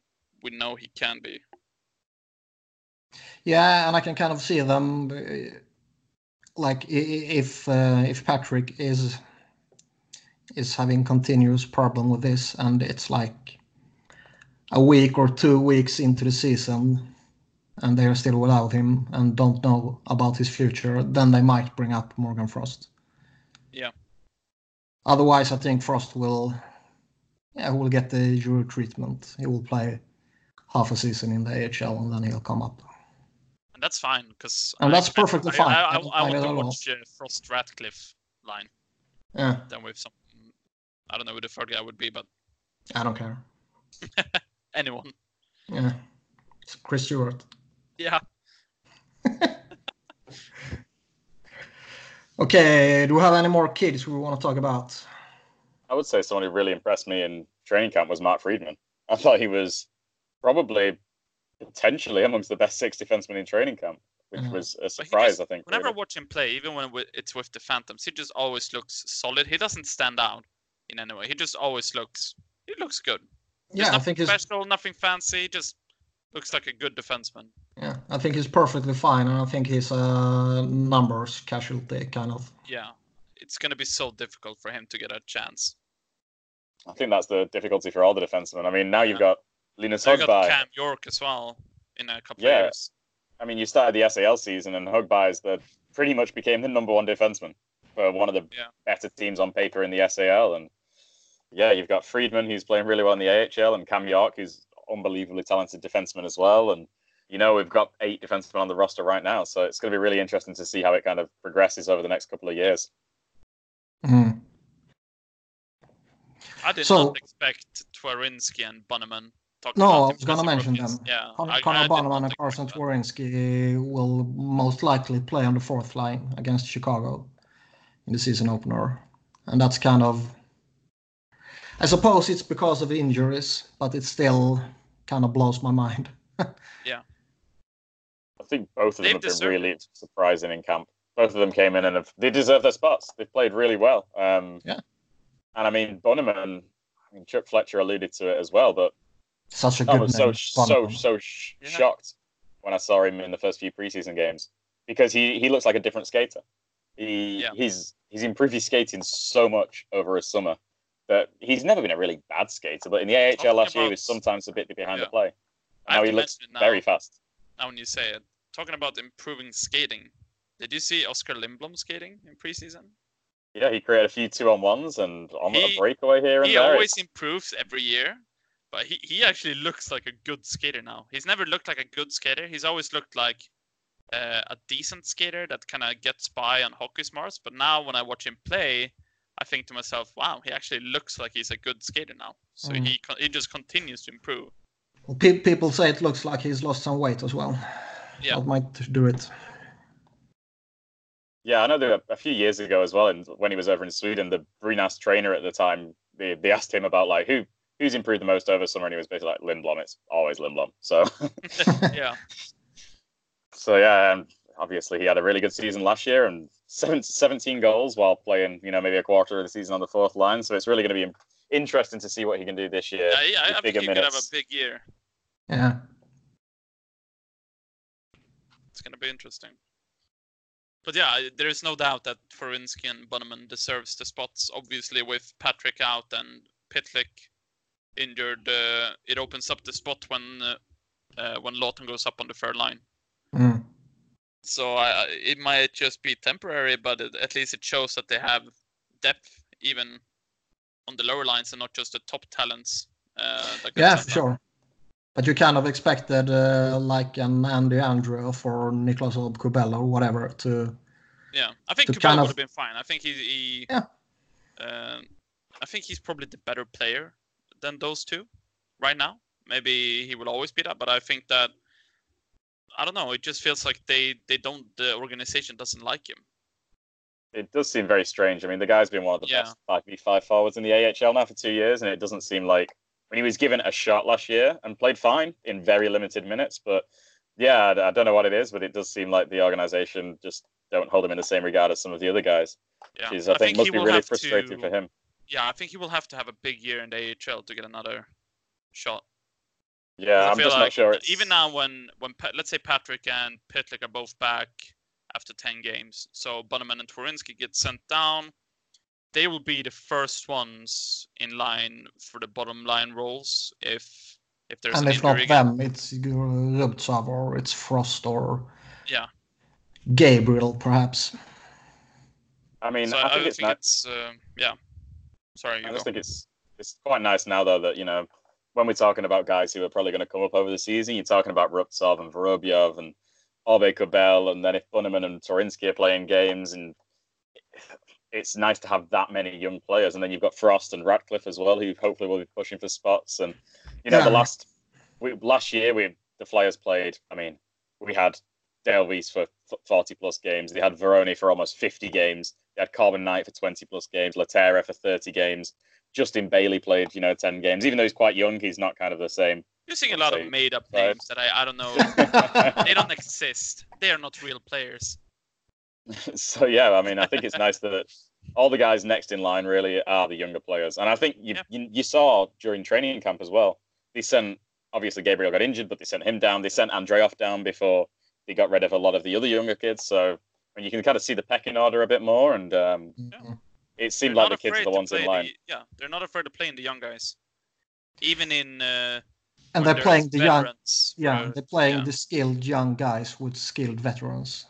we know he can be. Yeah, and I can kind of see them like if uh, if Patrick is is having continuous problem with this and it's like a week or two weeks into the season and they are still without him and don't know about his future, then they might bring up Morgan Frost. Yeah. Otherwise, I think Frost will, yeah, will get the Euro treatment. He will play half a season in the AHL and then he'll come up. And that's fine because And that's perfectly I, fine. I, I I, don't I mind want it to at all. watch uh, Frost Ratcliffe line Yeah, then with some. I don't know who the third guy would be, but I don't care. anyone. Yeah, it's Chris Stewart. Yeah. Okay, do we have any more kids we want to talk about? I would say someone who really impressed me in training camp was Mark Friedman. I thought he was probably potentially amongst the best six defensemen in training camp, which Mhm. was a surprise, just- I think. Whenever I watch him play, even when it's with the Phantoms, he just always looks solid. He doesn't stand out in any way. He just always looks. He looks good. There's Yeah, I nothing think he's special, nothing fancy. He just looks like a good defenseman. yeah, I think he's perfectly fine, and I think he's a numbers casualty kind of. Yeah, it's gonna be so difficult for him to get a chance. I think that's the difficulty for all the defensemen. I mean, now you've Yeah. got Linus So you got Cam York as well in a couple Yeah. of years. I mean, you started the SHL season, and Högberg is the pretty much became the number one defenseman for one of the Yeah. better teams on paper in the SHL. And yeah, you've got Friedman, who's playing really well in the AHL, and Cam York, who's unbelievably talented defenseman as well. And you know, we've got eight defensemen on the roster right now, so it's going to be really interesting to see how it kind of progresses over the next couple of years. Mhm. I did So- not expect Twarynski and Bunnaman. Talking No, about I was going to mention rookies. them. Yeah, Con- I- I Connor did Bunnaman and Carson that. Twarynski will most likely play on the fourth line against Chicago in the season opener, and that's kind of. I suppose it's because of injuries, but it still kind of blows my mind. Yeah. I think both of them They've have been deserved really surprising in camp. Both of them came in and have, they deserve their spots. They've played really well. Um, Yeah. And I mean, Bunnaman, I mean, Chuck Fletcher alluded to it as well, but Such a I good was so name, so Bunnaman. so sh- Yeah. shocked when I saw him in the first few preseason games because he he looks like a different skater. He Yeah. he's he's improved his skating so much over a summer that he's never been a really bad skater, but in the AHL Talking last year he was sometimes a bit behind Yeah. the play. Now he looks now, very fast. now when you say it. Talking about improving skating, did you see Oskar Lindblom skating in preseason? Yeah, he created a few two on ones and on He- a breakaway here and He there. always improves every year, but he, he actually looks like a good skater now. He's never looked like a good skater. He's always looked like uh, a decent skater that kind of gets by on hockey smarts. But now when I watch him play, I think to myself, wow, he actually looks like he's a good skater now. So Mm. he he just continues to improve. Well, pe- people say it looks like he's lost some weight as well. Yeah. That might do it. Yeah, I know that a few years ago as well, and when he was over in Sweden, the Brynäs trainer at the time, they, they asked him about like who who's improved the most over summer, and he was basically like Lindblom. It's always Lindblom. So yeah, so yeah, and obviously he had a really good season last year and seven, 17 goals while playing, you know, maybe a quarter of the season on the fourth line. So it's really going to be interesting to see what he can do this year. yeah, yeah I, I think bigger he could have a big year. Yeah. It's gonna be interesting. But yeah, there is no doubt that Twarynski and Bunnaman deserves the spots. Obviously, with Patrick out and Pitlick injured, uh, it opens up the spot when uh, uh, when Laughton goes up on the third line. Mm. So it might just be temporary, but it, at least it shows that they have depth even on the lower lines and not just the top talents. Uh, Yeah, sent for up. sure. But you kind of expected uh, like an Andy Andrew for Niklas Kubel or whatever to Yeah, I think To Kubel kind would have been fine. I think he, he Yeah. I think he's probably the better player than those two right now. Maybe he will always be that, but I think that I don't know. It just feels like they they don't the organization doesn't like him. It does seem very strange. I mean, the guy's been one of the Yeah. best 5v5 forwards in the AHL now for two years, and it doesn't seem like when he was given a shot last year and played fine in very limited minutes. But yeah, I I don't know what it is, but it does seem like the organization just don't hold him in the same regard as some of the other guys. Yeah, Which is, I, think, he must be really frustrating to- for him. Yeah, I think he will have to have a big year in the AHL to get another shot. Yeah, I I'm feel just like not sure. It's... Even now, when when let's say Patrick and Pitlick are both back after ten games, so Bunnaman and Twarynski get sent down, they will be the first ones in line for the bottom line roles if if there's and an if not again. them, it's Rubtsov or it's Frost or Yeah. Gabriel, perhaps. I mean, so I think I it's think nice. it's uh, yeah. Sorry, you I go. just think it's it's quite nice now though that you know when we're talking about guys who are probably going to come up over the season, you're talking about Rubtsov and Vorobyev and Aubé-Kubel, and then if Bunnaman and Twarynski are playing games, and it's nice to have that many young players, and then you've got Frost and Ratcliffe as well, who hopefully will be pushing for spots. And you know, Yeah. the last we, last year we the Flyers played. I mean, we had Dale Weise for 40 plus games. They had Varone for almost 50 games. They had Corban Knight for 20 plus games. Lehtera for 30 games. Justin Bailey played, you know, 10 games. Even though he's quite young, he's not kind of the same. You're seeing a lot of made up five. names that I, I don't know. they don't exist. They are not real players. so yeah, I mean, I think it's nice that all the guys next in line really are the younger players, and I think you Yeah. you, you saw during training camp as well. They sent obviously Gabriel got injured, but they sent him down. They sent Andreoff down before they got rid of a lot of the other younger kids. So and you can kind of see the pecking order a bit more, and um, Mhm. it seemed They're like the kids are the ones in line. the- yeah, they're not afraid to play in the young guys. Even in uh, And they're playing the young, yeah, for- they're playing yeah. the skilled young guys with skilled veterans.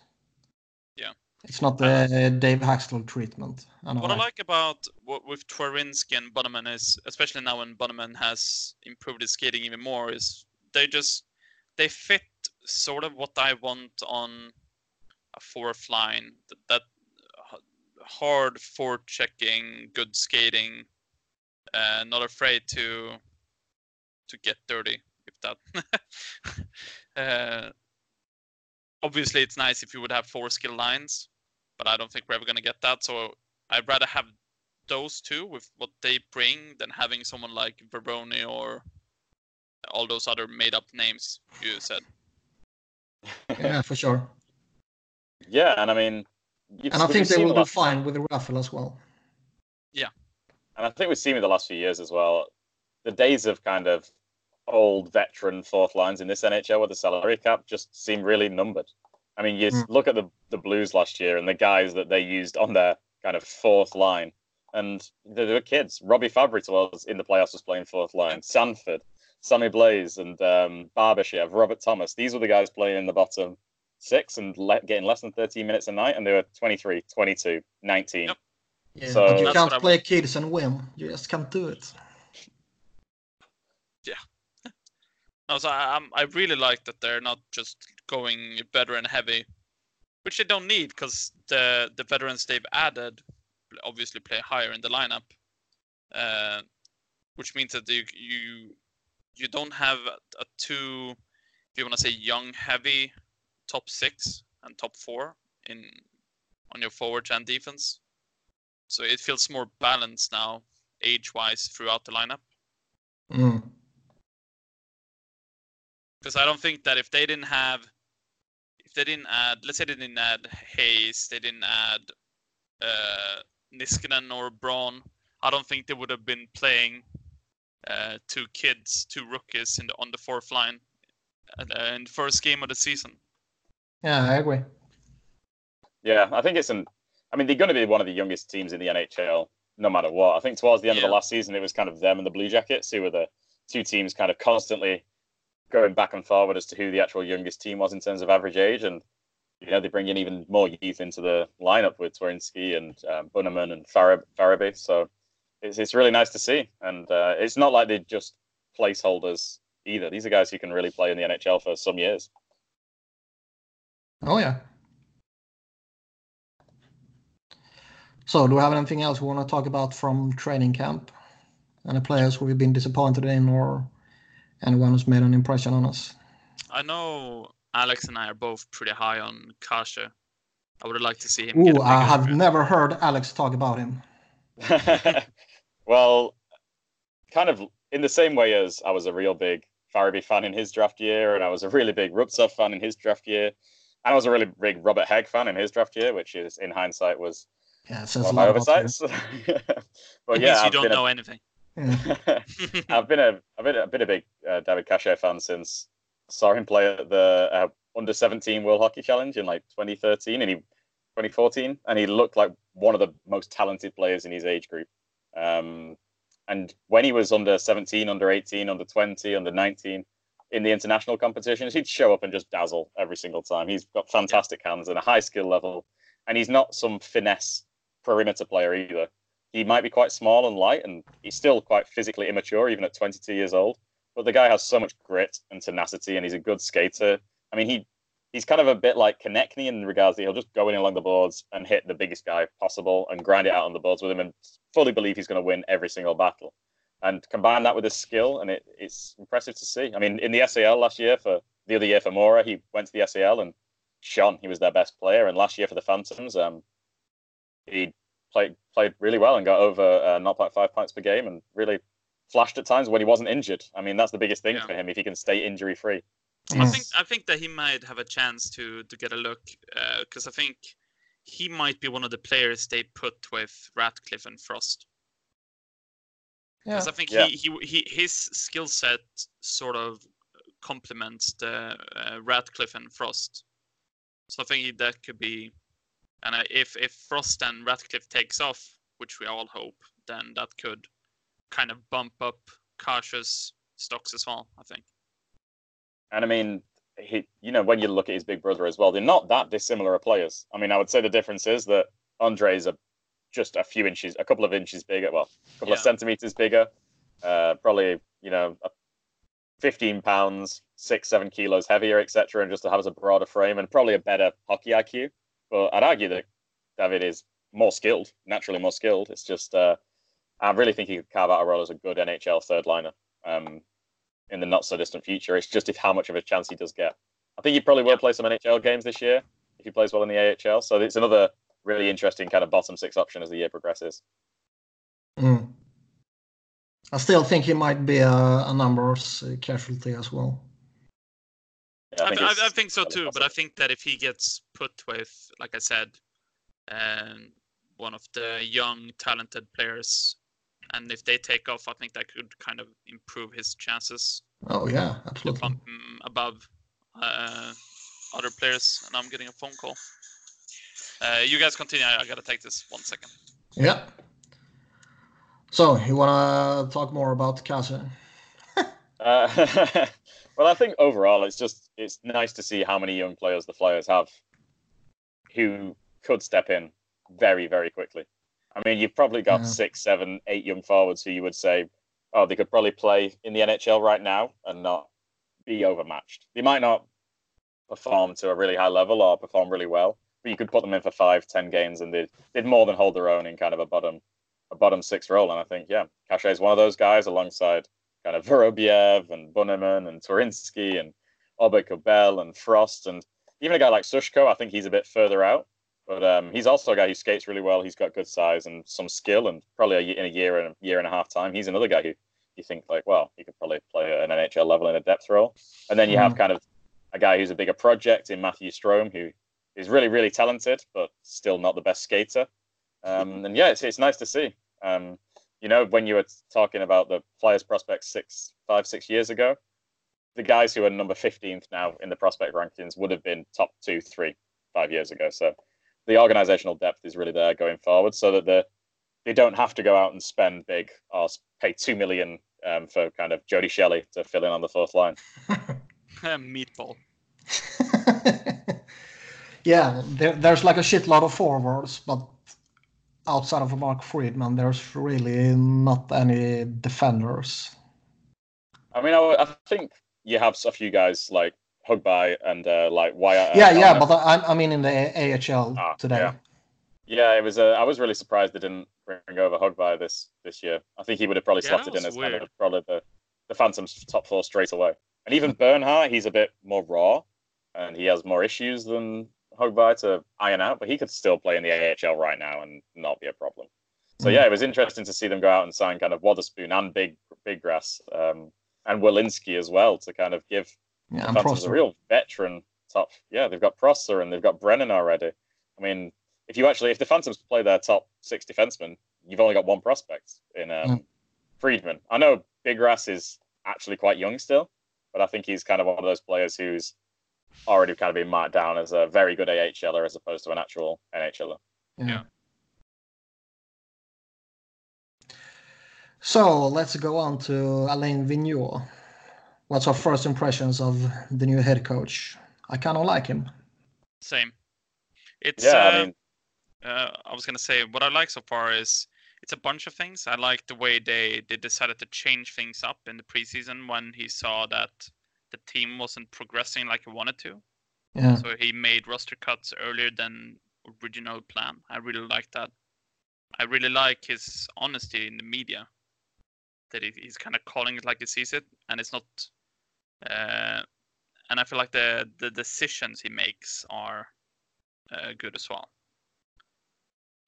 Yeah. It's not the Dave Hakstol treatment. I know What I like about what with Twarynski and Bunnaman is, especially now when Bunnaman has improved his skating even more, is they just they fit sort of what I want on a fourth line. That, that hard forward checking, good skating, uh, not afraid to to get dirty. If that, uh, obviously, it's nice if you would have four skill lines, but I don't think we're ever gonna get that. So I'd rather have those two with what they bring than having someone like Varone or all those other made up names you said. Yeah, for sure. Yeah, and I mean, And I think they will the do last- fine with the Raffl as well. Yeah, and I think we've seen in the last few years as well, the days of kind of old veteran fourth lines in this NHL with the salary cap just seem really numbered. I mean, you Mm. look at the the Blues last year and the guys that they used on their kind of fourth line, and they were kids. Robby Fabbri was in the playoffs was playing fourth line. Sanford, Sammy Blais, and um, Barbashev, Robert Thomas. These were the guys playing in the bottom six and le- getting less than 13 minutes a night, and they were 23, 22, 19. Yep. Yeah, So- but you can't play kids and win. You just can't do it. No, so I, I'm, I really like that they're not just going veteran heavy, which they don't need because the the veterans they've added obviously play higher in the lineup, uh, which means that you you you don't have a, a two, if you want to say young heavy, top six and top four in on your forwards and defense. So it feels more balanced now, age wise, throughout the lineup. Mm. because I don't think that if they didn't have, if they didn't add, let's say they didn't add Hayes, they didn't add uh, Niskanen or Braun, I don't think they would have been playing uh, two kids, two rookies in the on the fourth line uh, in the first game of the season. Yeah, I agree. Yeah, I think it's an. I mean, they're going to be one of the youngest teams in the NHL, no matter what. I think towards the end of the last season, it was kind of them and the Blue Jackets who were the two teams kind of constantly going back and forward as to who the actual youngest team was in terms of average age. And you know, they bring in even more youth into the lineup with Twarynski and um, Bunnaman and Farab- Farabee. So it's it's really nice to see. And uh, it's not like they're just placeholders either. These are guys who can really play in the NHL for some years. Oh yeah. So, do we have anything else we want to talk about from training camp? Any players we've been disappointed in, or anyone who's made an impression on us? I know Alex and I are both pretty high on Kase. I would like to see him. Ooh, I have never heard Alex talk about him. well, kind of in the same way as I was a real big Farabee fan in his draft year, and I was a really big Rubtsov fan in his draft year, and I was a really big Robert Hägg fan in his draft year, which is in hindsight was yeah, one of my oversights. but yeah, you I've don't know a, anything. I've been a I've been a, been a big uh, David Kase fan since saw him play at the uh, under 17 World Hockey Challenge in like 2013 and he 2014 and he looked like one of the most talented players in his age group. Um, and when he was under 17, under 18, under 20, under 19 in the international competitions, he'd show up and just dazzle every single time. He's got fantastic hands and a high skill level, and he's not some finesse perimeter player either. He might be quite small and light, and he's still quite physically immature, even at 22 years old. But the guy has so much grit and tenacity, and he's a good skater. I mean, he he's kind of a bit like Konecny in regards that he'll just go in along the boards and hit the biggest guy possible and grind it out on the boards with him and fully believe he's going to win every single battle. And combine that with his skill, and it, it's impressive to see. I mean, in the SHL last year for the other year for Mora, he went to the SHL and shone. He was their best player. And last year for the Phantoms, um, he played played really well and got over uh, 0.5 points per game and really flashed at times when he wasn't injured. I mean, that's the biggest thing yeah. for him if he can stay injury free. I think I think that he might have a chance to to get a look because uh, I think he might be one of the players they put with Ratcliffe and Frost. Because yeah. I think yeah. he, he he his skill set sort of complements the uh, Ratcliffe and Frost. So I think that could be, and uh, if if Frost and Ratcliffe takes off, which we all hope, then that could kind of bump up Kase's stocks as well. I think. And I mean, he, you know, when you look at his big brother as well, they're not that dissimilar players. I mean, I would say the difference is that Andre is a just a few inches, a couple of inches bigger, well, a couple yeah. of centimeters bigger, uh, probably, you know, 15 pounds, six, seven kilos heavier, etc., and just has a broader frame and probably a better hockey IQ. But I'd argue that David is more skilled, naturally more skilled. It's just, uh, I really think he could carve out a role as a good NHL third liner. Um, in the not so distant future. It's just if how much of a chance he does get. I think he probably will play some NHL games this year if he plays well in the AHL. So it's another really interesting kind of bottom six option as the year progresses. Mm. I still think he might be a, a numbers casualty as well. Yeah, I, think I, I, think so too, but I think that if he gets put with, like I said, um, one of the young talented players and if they take off, I think that could kind of improve his chances. Oh yeah, absolutely. bump him above uh, other players. And I'm getting a phone call. Uh, you guys continue. I, I, gotta take this one second. Yeah. So you wanna talk more about Kase? uh, well, I think overall it's just it's nice to see how many young players the Flyers have who could step in very very quickly. I mean, you've probably got yeah. six, seven, eight young forwards who you would say, oh, they could probably play in the NHL right now and not be overmatched. They might not perform to a really high level or perform really well, but you could put them in for five, ten games and they'd, they'd more than hold their own in kind of a bottom a bottom six role. And I think, yeah, Kase is one of those guys alongside kind of Vorobyev and Bunnaman and Twarynski and Aubé-Kubel and Frost and even a guy like Sushko. I think he's a bit further out. But um, he's also a guy who skates really well. He's got good size and some skill, and probably a, in a year and a year and a half time, he's another guy who you think like, well, he could probably play an NHL level in a depth role. And then you mm. have kind of a guy who's a bigger project in Matthew Strome, who is really, really talented, but still not the best skater. Um, and yeah, it's, it's nice to see. Um, you know, when you were talking about the Flyers prospects six, five, six years ago, the guys who are number 15th now in the prospect rankings would have been top two, three, five years ago. So the organizational depth is really there going forward, so that the they don't have to go out and spend big or pay two million um, for kind of Jody Shelley to fill in on the fourth line. Meatball. yeah, there, there's like a shitload of forwards, but outside of Mark Friedman, there's really not any defenders. I mean, I, I think you have a few guys like Högberg and uh, like Wyatt. Yeah, yeah, but I, I mean in the AHL ah, today. Yeah. Yeah, it was. Uh, I was really surprised they didn't bring over Högberg this this year. I think he would have probably Yeah, slotted in was as kind weird. of probably the, the Phantoms top four straight away. And even Bernhardt, he's a bit more raw, and he has more issues than Högberg to iron out. But he could still play in the AHL right now and not be a problem. So Mm. yeah, it was interesting to see them go out and sign kind of Wotherspoon and Big Bigras um, and Welinski as well to kind of give Yeah, Phantoms a real veteran top. Yeah, they've got Prosser and they've got Brennan already. I mean, if you actually, if the Phantoms play their top six defensemen, you've only got one prospect in um, Mm. Friedman. I know Bigras is actually quite young still, but I think he's kind of one of those players who's already kind of been marked down as a very good AHLer as opposed to an actual NHLer. Yeah. So let's go on to Alain Vigneault. What's our first impressions of the new head coach? I kind of like him. Same. It's Yeah, uh, I mean, uh, I was gonna say what I like so far is it's a bunch of things. I like the way they they decided to change things up in the preseason when he saw that the team wasn't progressing like he wanted to. Yeah. So he made roster cuts earlier than original plan. I really like that. I really like his honesty in the media. That he, he's kind of calling it like he sees it, and it's not. Uh, and I feel like the the decisions he makes are uh, good as well.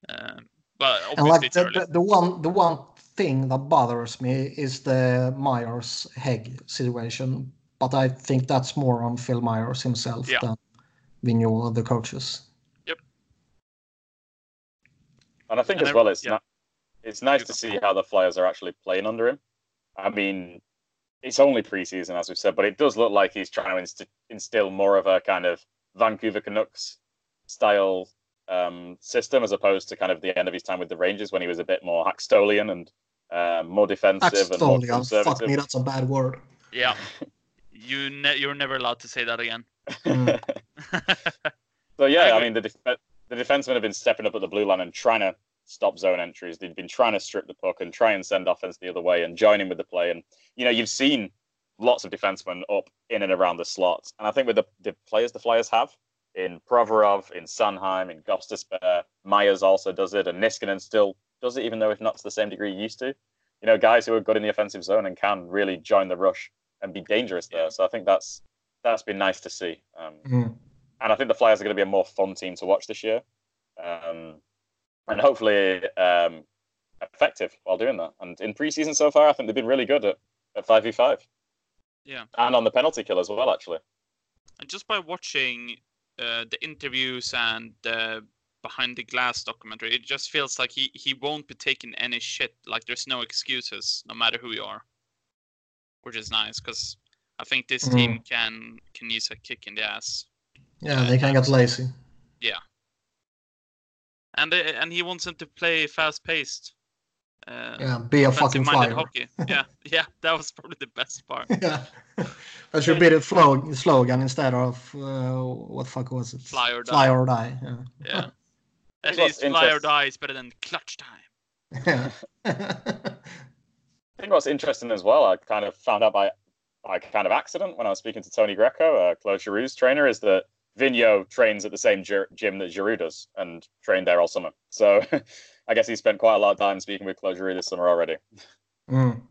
Um, but And obviously like it's the, early. the, the one the one thing that bothers me is the Myers Hägg situation, but I think that's more on Phil Myers himself Yeah. than Vigneault, the coaches. Yep. And I think And as well, it's yeah. not, it's nice to see how the Flyers are actually playing under him. I mean, it's only preseason, as we've said, but it does look like he's trying to inst- instill more of a kind of Vancouver Canucks style um, system as opposed to kind of the end of his time with the Rangers when he was a bit more Hakstolian and uh, more defensive and more Axtolian, fuck conservative. me, that's a bad word. Yeah, you ne- you're never allowed to say that again. So yeah, I, mean the def- the defensemen have been stepping up at the blue line and trying to stop zone entries. They've been trying to strip the puck and try and send offense the other way and join in with the play. And you know you've seen lots of defensemen up in and around the slots. And I think with the, the players the Flyers have in Provorov, in Sanheim, in Gostisbehere, Myers also does it, and Niskanen still does it, even though if not to the same degree he used to. You know, guys who are good in the offensive zone and can really join the rush and be dangerous there. Yeah. So I think that's that's been nice to see. Um, Mm. and I think the Flyers are going to be a more fun team to watch this year, um, and hopefully um, effective while doing that. And in preseason so far, I think they've been really good at at five v five. Yeah. and on the penalty kill as well. Actually, And just by watching uh, the interviews and the behind the glass documentary, it just feels like he, he won't be taking any shit. Like there's no excuses, no matter who you are, which is nice because I think this team can can use a kick in the ass. Yeah, they can get lazy. Yeah. And uh, and he wants them to play fast paced. Uh, Yeah, be a fucking offensive-minded flyer. hockey. Yeah, yeah, that was probably the best part. yeah. That should be the flo- slogan instead of uh, what fuck was it? Fly or die. Fly or die. Yeah. Yeah. At least fly or die is better than clutch time. Yeah. I think what's interesting as well, I kind of found out by by kind of accident when I was speaking to Tony Greco, uh, Claude Giroux's trainer, is that Vigneault trains at the same gy- gym that Giroux does and trained there all summer. So I guess he spent quite a lot of time speaking with Claude Giroux this summer already. Mm.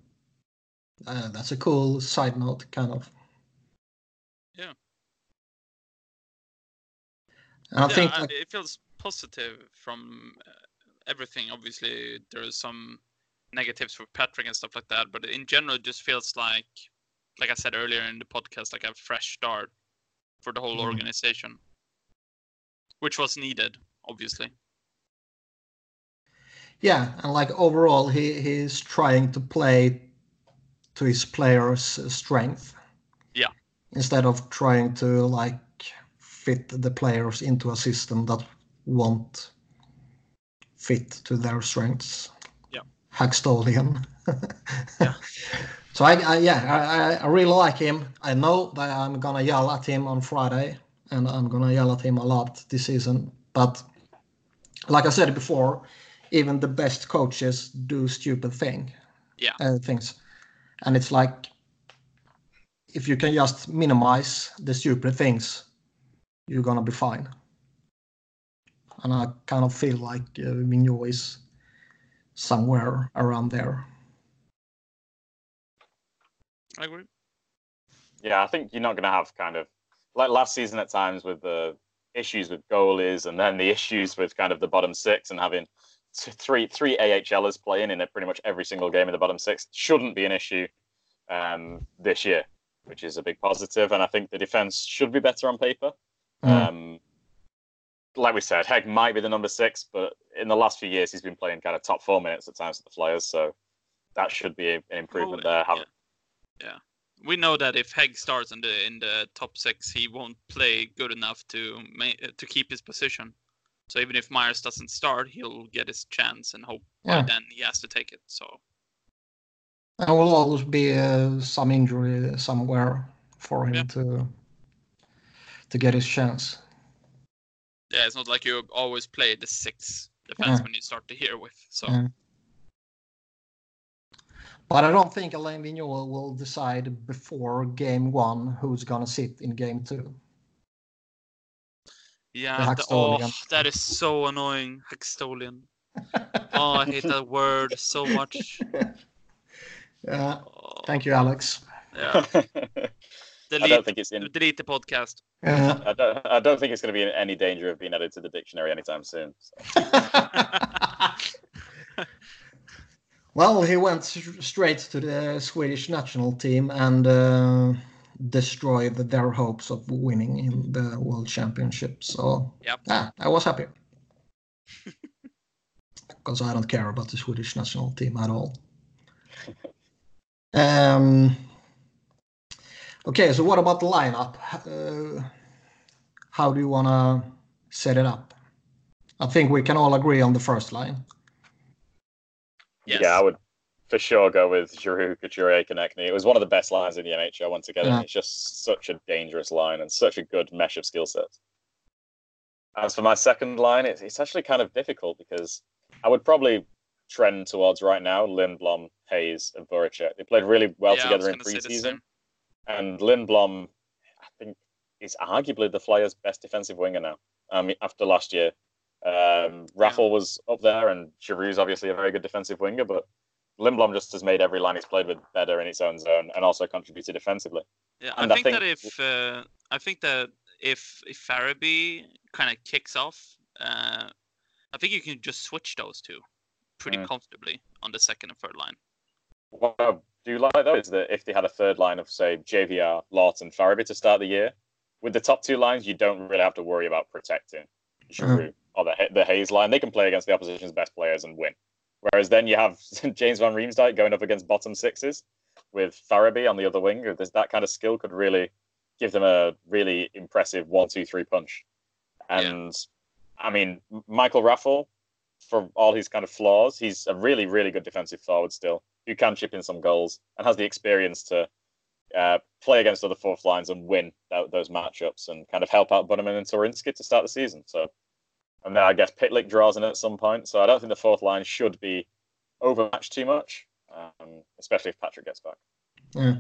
Uh, that's a cool side note, kind of. Yeah. And I yeah, think I- like, it feels positive from uh, everything. Obviously, there are some negatives for Patrick and stuff like that, but in general, it just feels like, like I said earlier in the podcast, like a fresh start for the whole Mhm. organization, which was needed, obviously. yeah, and like overall, he he's trying to play to his players' strength. Yeah. Instead of trying to like fit the players into a system that won't fit to their strengths. Yeah. Hakstolian. Yeah. So I, I yeah, I, I- I really like him. I know that I'm gonna yell at him on Friday, and I'm gonna yell at him a lot this season. But like I said before, even the best coaches do stupid thing. Yeah. Uh, things, and it's like if you can just minimize the stupid things, you're gonna be fine. and I kind of feel like uh, Vigneault is somewhere around there. I agree. Yeah, I think you're not going to have kind of like last season at times with the issues with goalies and then the issues with kind of the bottom six and having three three AHLers playing in it pretty much every single game in the bottom six shouldn't be an issue um, this year, which is a big positive. And I think the defense should be better on paper. Mm. Um, like we said, Hägg might be the number six, but in the last few years he's been playing kind of top four minutes at times with the Flyers, so that should be an improvement oh, there. Yeah. yeah. we know that if Hägg starts in the in the top six, he won't play good enough to to keep his position. So even if Myers doesn't start, he'll get his chance and hope yeah. then he has to take it. So there will always be uh, some injury somewhere for him yeah. to to get his chance. Yeah, it's not like you always play the six defense mm. yeah. you start the year with. So. Yeah. But I don't think Alain Vigneault will decide before game one who's gonna sit in game two. Yeah, the, oh, that is so annoying. Hextolian. oh, I hate that word so much. Yeah. Oh. Thank you, Alex. Yeah. delete, I don't think it's in. Delete the podcast. Yeah. I don't. I don't think it's going to be in any danger of being added to the dictionary anytime soon. So. well, he went straight to the Swedish national team and. Uh, destroyed their hopes of winning in the World Championship. So yep. yeah, I was happy because I don't care about the Swedish national team at all. Um, okay, so what about the lineup? Uh, how do you want to set it up? I think we can all agree on the first line. Yes. Yeah, I would for sure go with Giroux, Couturier, Konecny. It was one of the best lines in the NHL once again. Yeah. It's just such a dangerous line and such a good mesh of skill sets. As for my second line, it's, it's actually kind of difficult because I would probably trend towards right now Lindblom, Hayes, and Voracek. They played really well yeah, together in preseason. And Lindblom, I think, is arguably the Flyers' best defensive winger now. Um, after last year, um, Raffl was up there, and Giroux's obviously a very good defensive winger, but Lindblom just has made every line he's played with better in its own zone and also contributed defensively. Yeah, I think, I think, that if uh, I think that if if Farabee kind of kicks off, uh, I think you can just switch those two pretty mm. comfortably on the second and third line. What I do like though is that if they had a third line of say JVR, Laughton, Farabee to start the year, with the top two lines, you don't really have to worry about protecting Giroux mm. or the the Hayes line. They can play against the opposition's best players and win. Whereas then you have James Van Riemsdyk going up against bottom sixes with Farabee on the other wing. There's that kind of skill could really give them a really impressive one, two, three punch. And yeah. I mean, Michael Raffl, for all his kind of flaws, he's a really, really good defensive forward still who can chip in some goals and has the experience to uh, play against other fourth lines and win that, those matchups and kind of help out Bunnaman and Twarynski to start the season. So, and then I guess Pitlick draws in at some point. So I don't think the fourth line should be overmatched too much, um, especially if Patrick gets back. Yeah.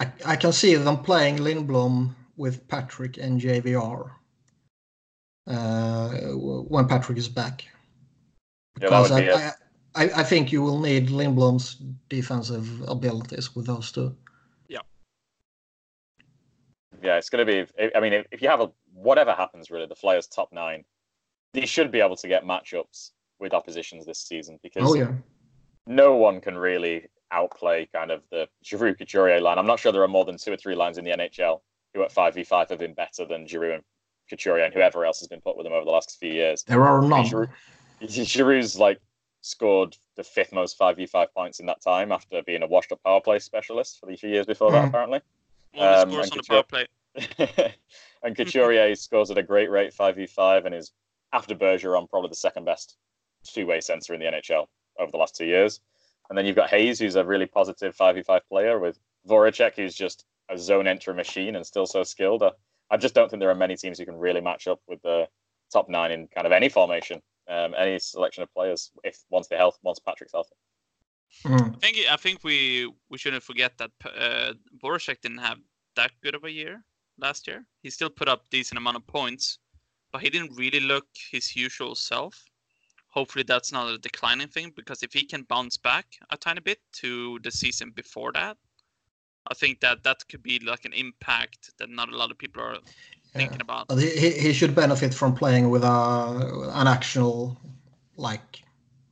I, I can see them playing Lindblom with Patrick and JVR uh, when Patrick is back because yeah, I, I, I, think you will need Lindblom's defensive abilities with those two. Yeah. Yeah, it's going to be. I mean, if, if you have a whatever happens, really, the Flyers' top nine, they should be able to get matchups with oppositions this season because oh, yeah. no one can really outplay kind of the Giroux Couturier line. I'm not sure there are more than two or three lines in the NHL who at 5v5 have been better than Giroux and Couturier and whoever else has been put with them over the last few years. There are none. Giroux's like scored the fifth most 5v5 points in that time after being a washed up power play specialist for the few years before that, hmm. apparently. Well, um, scores on Couture- the power play. and Couturier scores at a great rate 5v5 and is, after Bergeron, probably the second best two way center in the NHL over the last two years. And then you've got Hayes, who's a really positive 5v5 player, with Voracek, who's just a zone entry machine and still so skilled. I, I just don't think there are many teams who can really match up with the top nine in kind of any formation um, any selection of players if once they health once Patrick's healthy. Mm. I think I think we we shouldn't forget that uh, Voracek didn't have that good of a year last year. He still put up decent amount of points, but he didn't really look his usual self. Hopefully, that's not a declining thing because if he can bounce back a tiny bit to the season before that, I think that that could be like an impact that not a lot of people are thinking about. He, he he should benefit from playing with a, an actual like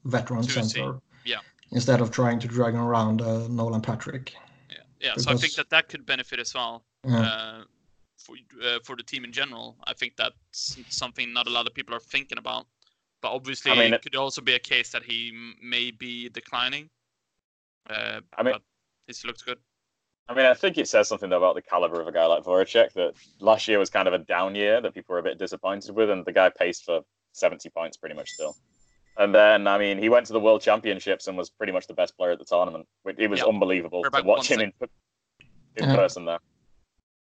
veteran To see, center. yeah. Instead of trying to drag around uh, Nolan Patrick. Yeah, yeah. So I think that that could benefit as well Yeah. uh, for uh, for the team in general. I think that's something not a lot of people are thinking about. But obviously, I mean, it it- could also be a case that he m- may be declining. Uh, I mean- but he still looks good. I mean, I think it says something though about the caliber of a guy like Voracek that last year was kind of a down year that people were a bit disappointed with, and the guy paced for 70 points pretty much still. And then, I mean, he went to the World Championships and was pretty much the best player at the tournament. It it was Yeah. unbelievable to watch him in, in Yeah. person there.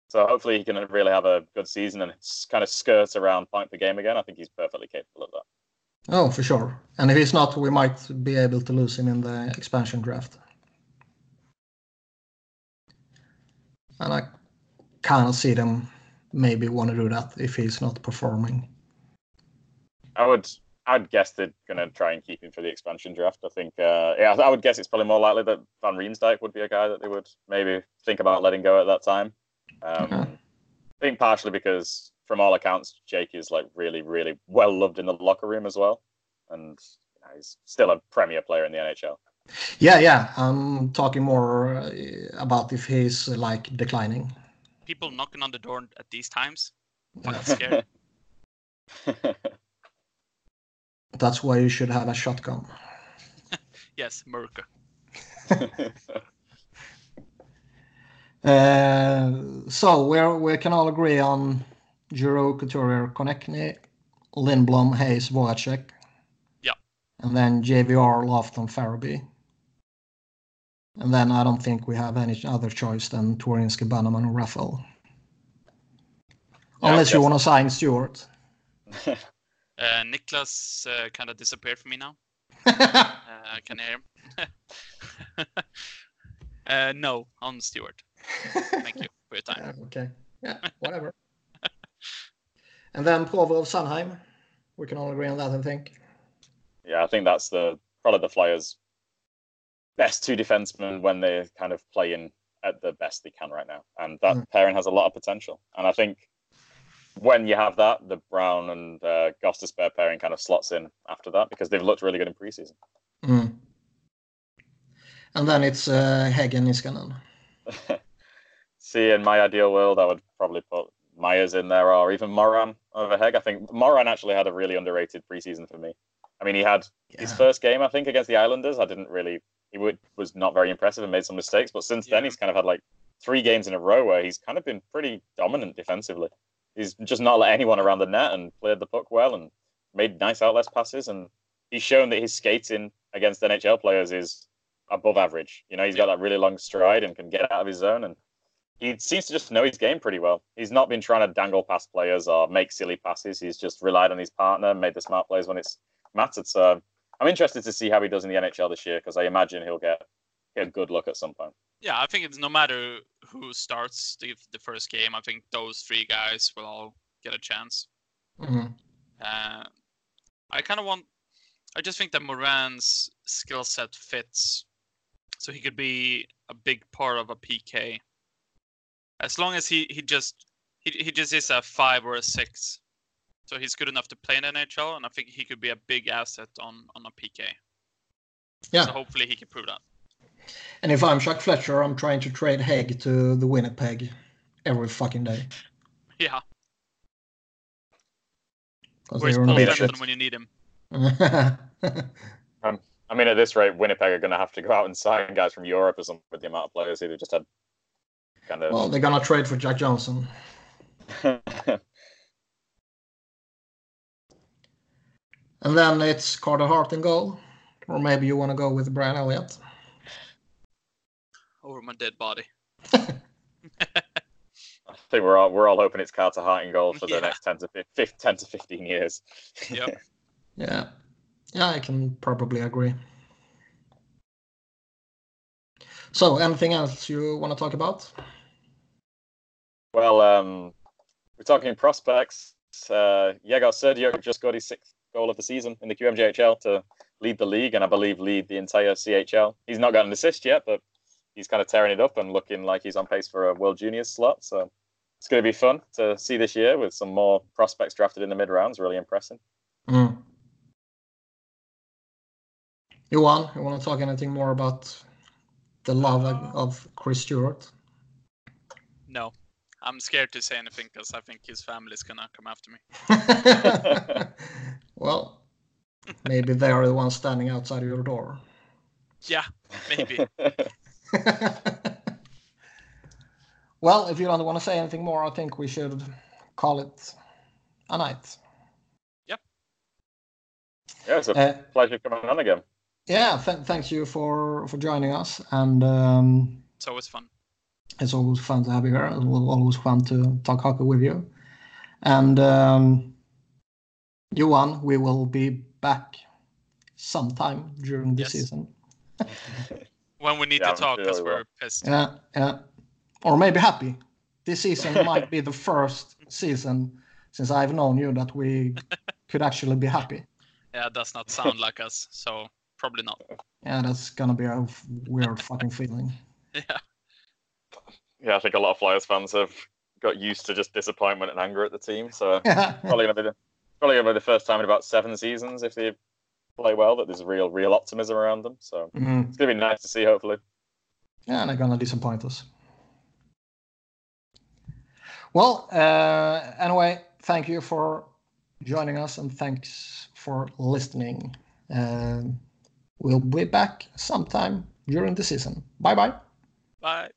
So hopefully he can really have a good season and kind of skirt around point per game again. I think he's perfectly capable of that. Oh, for sure. And if he's not, we might be able to lose him in the expansion draft. And I kind of see them maybe want to do that if he's not performing. I would, I'd guess they're going to try and keep him for the expansion draft. I think, uh, yeah, I would guess it's probably more likely that Van Riemsdyk would be a guy that they would maybe think about letting go at that time. Um. I think partially because, from all accounts, Jake is like really, really well loved in the locker room as well, and you know, he's still a premier player in the NHL. Yeah, yeah. I'm talking more uh, about if he's like declining. People knocking on the door at these times. Fucking scared. That's why you should have a shotgun. yes, Merca. Uh, so we're, we can all agree on Giroux, Couturier, Konecny, Lindblom, Hayes, Voracek. Yeah. And then JVR, Laughton, Farabee. And then I don't think we have any other choice than Twarynski, Bunnaman, or Raffl. Yeah, Unless you want to sign Stewart. Uh, Niklas uh, kind of disappeared from me now. Uh, I can hear him. uh, no, on Stewart. Thank you for your time. Yeah, okay. Yeah, whatever. and then Provorov, Sanheim. We can all agree on that, I think. yeah, I think that's the probably the Flyers' best two defensemen when they're kind of playing at the best they can right now, and that Mm. pairing has a lot of potential. And I think when you have that, the Braun and uh, Gostisbehere pairing kind of slots in after that because they've looked really good in preseason. Mm. And then it's Hagen uh, Hagen Niskanen. See, in my ideal world, I would probably put Myers in there or even Morin over Hägg. I think Morin actually had a really underrated preseason for me. I mean, he had his first game, I think, against the Islanders. I didn't really, he would, was not very impressive and made some mistakes. But since then, he's kind of had like three games in a row where he's kind of been pretty dominant defensively. He's just not let anyone around the net and played the puck well and made nice outlets passes. And he's shown that his skating against NHL players is above average. You know, he's got that really long stride and can get out of his zone. And he seems to just know his game pretty well. He's not been trying to dangle past players or make silly passes. He's just relied on his partner, made the smart plays when it's mattered. So I'm interested to see how he does in the NHL this year because I imagine he'll get, get a good look at some point. Yeah, I think it's no matter who starts the, the first game, I think those three guys will all get a chance. Mhm. Uh, I kind of want. I just think that Morin's skill set fits, so he could be a big part of a PK. As long as he he just he he just is a five or a six, so he's good enough to play in the NHL, and I think he could be a big asset on on a PK. Yeah. So hopefully he can prove that. And if I'm Chuck Fletcher, I'm trying to trade Hägg to the Winnipeg every fucking day. Yeah. 'Cause Where's they're Paul Benton when you need him? Um, I mean, at this rate, Winnipeg are going to have to go out and sign guys from Europe or something with the amount of players they've just had kind of. well, they're gonna trade for Jack Johnson. And then it's Carter Hart in goal. Or maybe you want to go with Brian Elliott. Over my dead body. I think we're all we're all hoping it's Carter Hart in goal for the Yeah. next 10 to 15, 10 to 15 years. Yep. Yeah. Yeah, I can probably agree. So, anything else you want to talk about? Well, um, we're talking prospects. uh, Yegor Serdyuk just got his sixth goal of the season in the QMJHL to lead the league and I believe lead the entire CHL. He's not got an assist yet, but he's kind of tearing it up and looking like he's on pace for a World Juniors slot. So it's going to be fun to see this year with some more prospects drafted in the mid rounds. Really impressive. Mm. Johan, you want to talk anything more about the love of Chris Stewart? No, I'm scared to say anything because I think his family's gonna come after me. well, maybe they are the ones standing outside your door. Yeah, maybe. well, if you don't want to say anything more, I think we should call it a night. Yep. Yeah, it's a uh, pleasure coming on again yeah, th- thanks you for for joining us, and um, it's always fun. It's always fun to have you here. It's always fun to talk hockey with you. And um, Johan, we will be back sometime during the yes. season. when we need yeah, to talk because we're pissed. Yeah, yeah, or maybe happy. This season might be the first season since I've known you that we could actually be happy. Yeah, it does not sound like us. So Probably not. Yeah, that's gonna be a weird fucking feeling. Yeah. Yeah, I think a lot of Flyers fans have got used to just disappointment and anger at the team. So probably gonna be the probably gonna be the first time in about seven seasons if they play well that there's real real optimism around them. So mm-hmm. it's gonna be nice to see. Hopefully. Yeah, and they're gonna disappoint us. Well, uh, anyway, thank you for joining us and thanks for listening. Um, We'll be back sometime during the season. Bye bye. Bye.